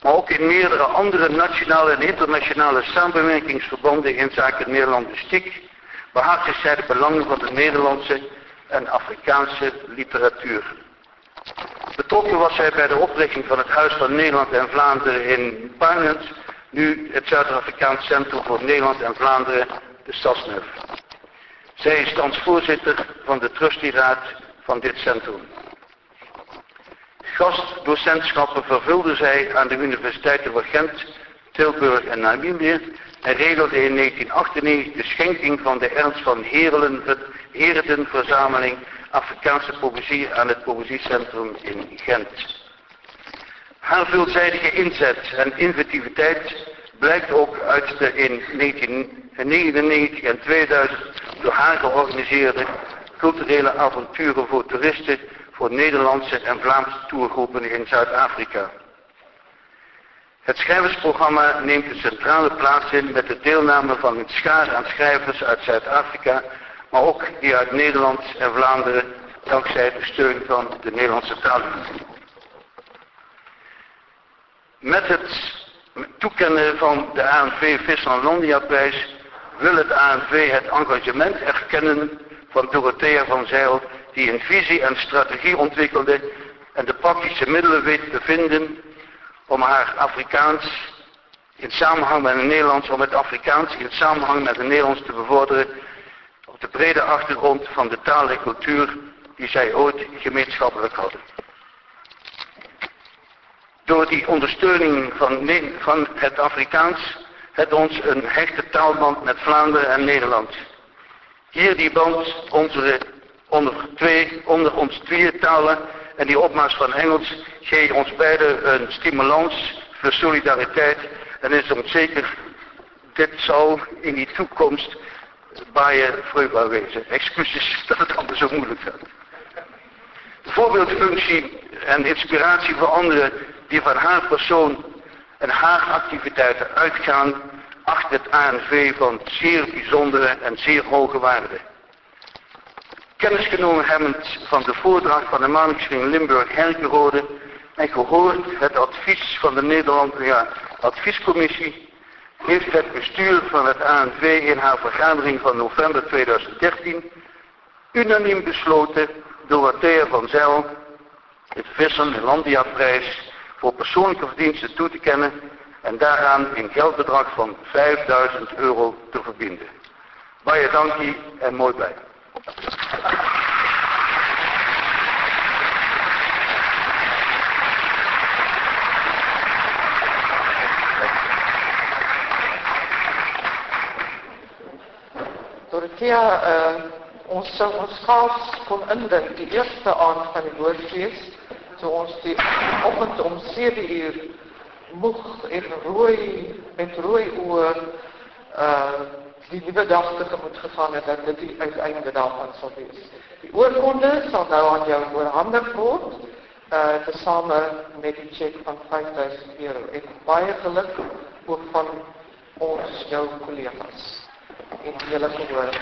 Maar ook in meerdere andere nationale en internationale samenwerkingsverbanden in zaken Nederlandistiek behartigt zij de belangen van de Nederlandse en Afrikaanse literatuur. Betrokken was hij bij de oprichting van het Huis van Nederland en Vlaanderen in Parlement, nu het Zuid-Afrikaans Centrum voor Nederland en Vlaanderen, de SASNUF. Zij is thans voorzitter van de trustieraad van dit centrum. Gastdocentschappen vervulde zij aan de universiteiten van Gent, Tilburg en Namibië en regelde in 1998 de schenking van de Ernst van Herelen, Herendenverzameling Afrikaanse poëzie aan het Poëziecentrum in Gent. Haar veelzijdige inzet en inventiviteit blijkt ook uit de in 1999 en 2000 door haar georganiseerde culturele avonturen voor toeristen voor Nederlandse en Vlaamse toergroepen in Zuid-Afrika. Het schrijversprogramma neemt een centrale plaats in met de deelname van een schaar aan schrijvers uit Zuid-Afrika, maar ook die uit Nederland en Vlaanderen, dankzij de steun van de Nederlandse taalunie. Met het toekennen van de ANV Vislandlandia prijs wil het ANV het engagement erkennen van Dorothea van Zijl, die een visie en strategie ontwikkelde en de praktische middelen weet te vinden om haar Afrikaans in samenhang met het Nederlands, om het Afrikaans in samenhang met het Nederlands te bevorderen op de brede achtergrond van de taal en cultuur die zij ooit gemeenschappelijk hadden. Door die ondersteuning van, van het Afrikaans het ons een hechte taalband met Vlaanderen en Nederland. Hier die band onze, onder, twee, onder ons twee talen en die opmars van Engels geeft ons beiden een stimulans voor solidariteit en is ons zeker, dit zal in die toekomst bij je vruchtbaar wezen. Excuses dat het anders zo moeilijk gaat. Voorbeeldfunctie en inspiratie voor anderen die van haar persoon en haar activiteiten uitgaan, acht het ANV van zeer bijzondere en zeer hoge waarde. Kennis genomen hebbend van de voordracht van de Maningsring Limburg-Herkenrode en gehoord het advies van de Nederlandse adviescommissie, heeft het bestuur van het ANV in haar vergadering van november 2013 unaniem besloten Dorothea van Zijl het Vissen en Landia-prijs voor persoonlijke verdiensten toe te kennen en daaraan een geldbedrag van 5000 euro te verbinden. Baie dankie en mooi bij. Dorothea, uh, ons sou ons skaars kon indink die eerste aand van die woordfees toe ons die oggend om 7 uur moeg en rooi met rooi oë uh die nuwe dag tegemoet gegaan het dat dit die uiteinde daarvan sal wees. Die oorkonde sal nou aan jou oorhandig word uh tesame met die cheque van 5000 euro. Ek baie geluk ook van ons jou kollegas en julle gehoor.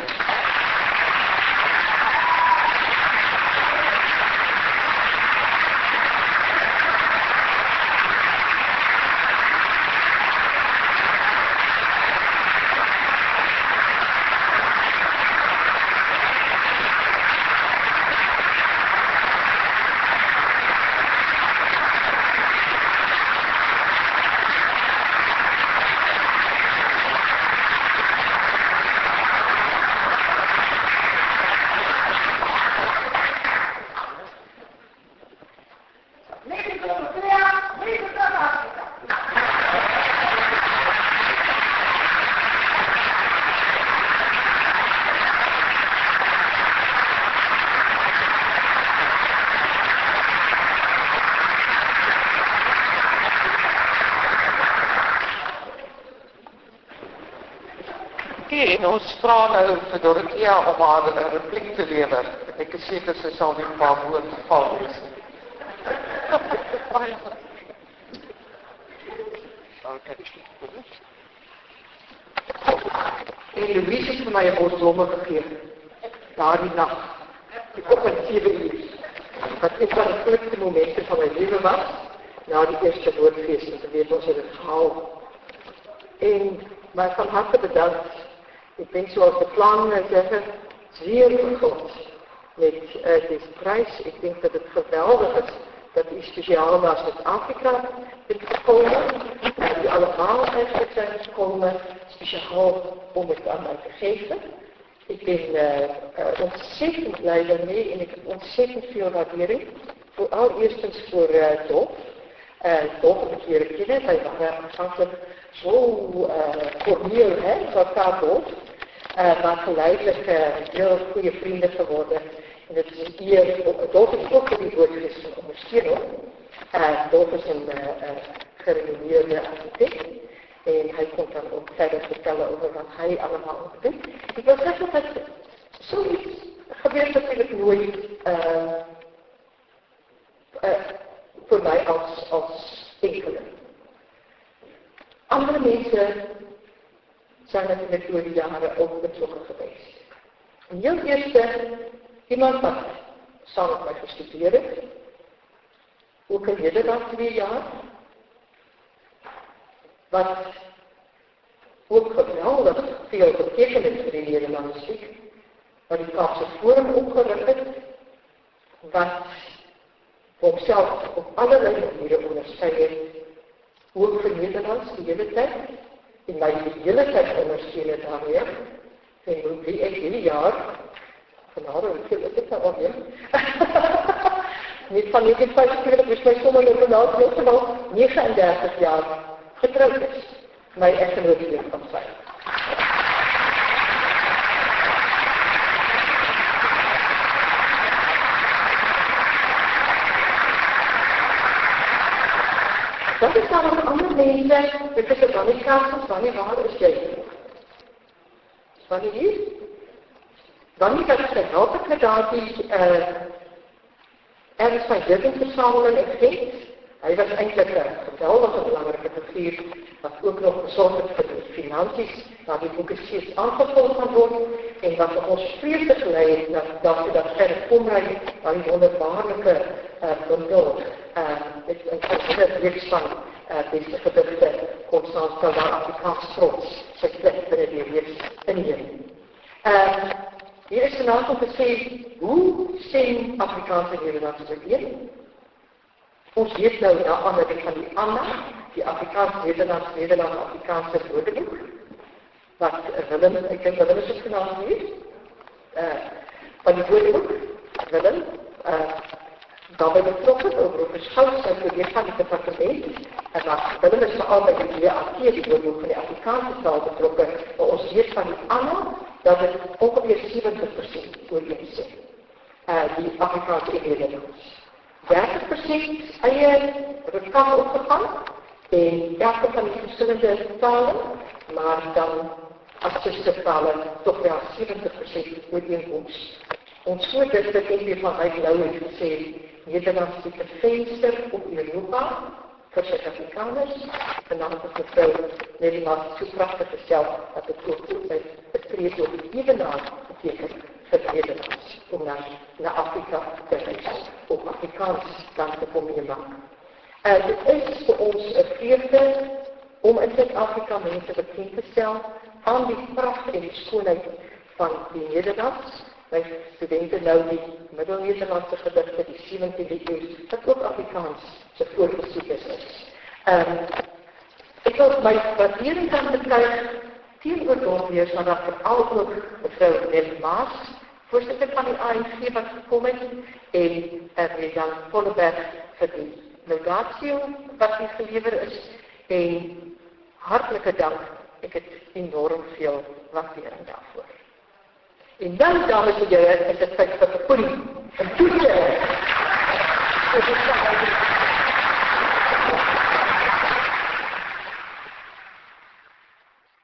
En ons vra nou vir Dorothea om haar 'n repliek te lewer. Ek is seker sy sal nie paar woorde val nie. En Louise het vir my 'n bos blomme gegee. Daardie nag. Ek kom met 7 uur. Wat is van die grootste momente van my lewe was? Na die eerste woordfees, en weet ons het het gehaal. En my van harte bedankt ik denk zoals de plannen zeggen, zeer goed met deze prijs. Ik denk dat het geweldig is dat die speciaal naar Zuid-Afrika is gekomen. En die allemaal eigenlijk zijn gekomen speciaal om het aan mij te geven. Ik ben uh, uh, ontzettend blij daarmee en ik heb ontzettend veel waardering. Vooral eerstens voor Dolf heb ik leren kennen. Hij was zo uh, formeel, hè, elkaar Dolf. Uh, maar geleidelijk uh, heel goede vrienden geworden. En het is hier, Dolf is ook die woordjes ondersteuning. Uh, Dolf is een uh, uh, gerenommeerde architect. En hij komt dan ook verder vertellen over wat hij allemaal doet. Ik wil zeggen dat zoiets gebeurt natuurlijk nooit uh, uh, voor mij als, als enkele. Andere mensen zijn natuurlijk door de jaren ook betrokken geweest. En heel eerste, iemand wat samen met mij gestudeerd heeft, ook in Nederland twee jaar, wat ook geweldig veel betekenis voor de Nederlandse wat die Kaapse Forum opgerig het, wat homself op allerlei maniere onderskei het, ook vir Nederlands die hele tyd, en my die hele tyd ondersteun het daarmee, en hoe die ek hele jaar, vanavond, hoeveel is dit nou alweer? Niet van 1945, dus my sommer nog vanavond, heeltemal 39 jaar getrouwd is, my echtgenoot van sy. Dat is dan ook andere mensen, dit is het dan niet kaart van wanneer waar is jy? Wanneer hier? Niet dat sy help ek met daar die uh, ergens van Jurgen versameling ek weet. Hy was eintlik 'n geweldige belangrike figuur wat ook nog gesorg het vir die finansies, dat die boeke steeds aangevul gaan word en wat ons vreesde gelei het dat dat dat verder komry aan die wonderbaarlike uh, bundel uh, met 'n groot reeks van uh, deze gedigte Constance Calvar Afrikaans trots sy plek vir die reeks inneem. Uh, hier is 'n aantal te sê hoe sien Afrikaanse Nederlandse betekenis Ons weet nou daaraan dat ek van die Anna, die Afrikaans Nederlands Nederlands Afrikaanse woordeboek wat Willem, ek dink Willem is genaamd hier, uh, van die woordeboek, Willem, uh, daarbij betrokken over een beschouwingsuitgeveer van die departement. En dat Willem is vooral bij die DAT, die woordeboek van de Afrikaanse taal betrokken, maar ons weet van die Anna dat het ongeveer 70% ooreenstemt. Uh, die Afrikaanse Nederlands. 30% eie rekam opgegaan en elke van die verschillende talen, maar dan as tussenvertale toch wel 70% ooreenkomst. Ons so dit dat ek weer van nou het gesê, Nederlands is een venster op Europa vir Suid-Afrikaners, en dan het mevrou Nederlands so prachtig gestel, dat het ook het treed op die evenaar betekent vir Nederlands, om naar, naar Afrika te reis, om Afrikaans dan te kom in maak. Uh, dit is vir ons een vreugde om in Zuid-Afrika mense bekend te stel aan die pracht en die schoonheid van die Nederlands. My studenten nou die Middel-Nederlandse gedigte, die 17e eeuw, wat ook Afrikaans se voorgesoekes is. Um, ek wil my waardering kan bekryg teenoor Dorfeers, maar dat vooral ook mevrou Nel Maas, voorzitter van die ANC wat gekom het, en er uh, Jan Volleberg vir die laudatio wat hier gelever is, en hartelike dank, ek het enorm veel waardering daarvoor. In that Innan damer And ett aspekt för politik, en tuff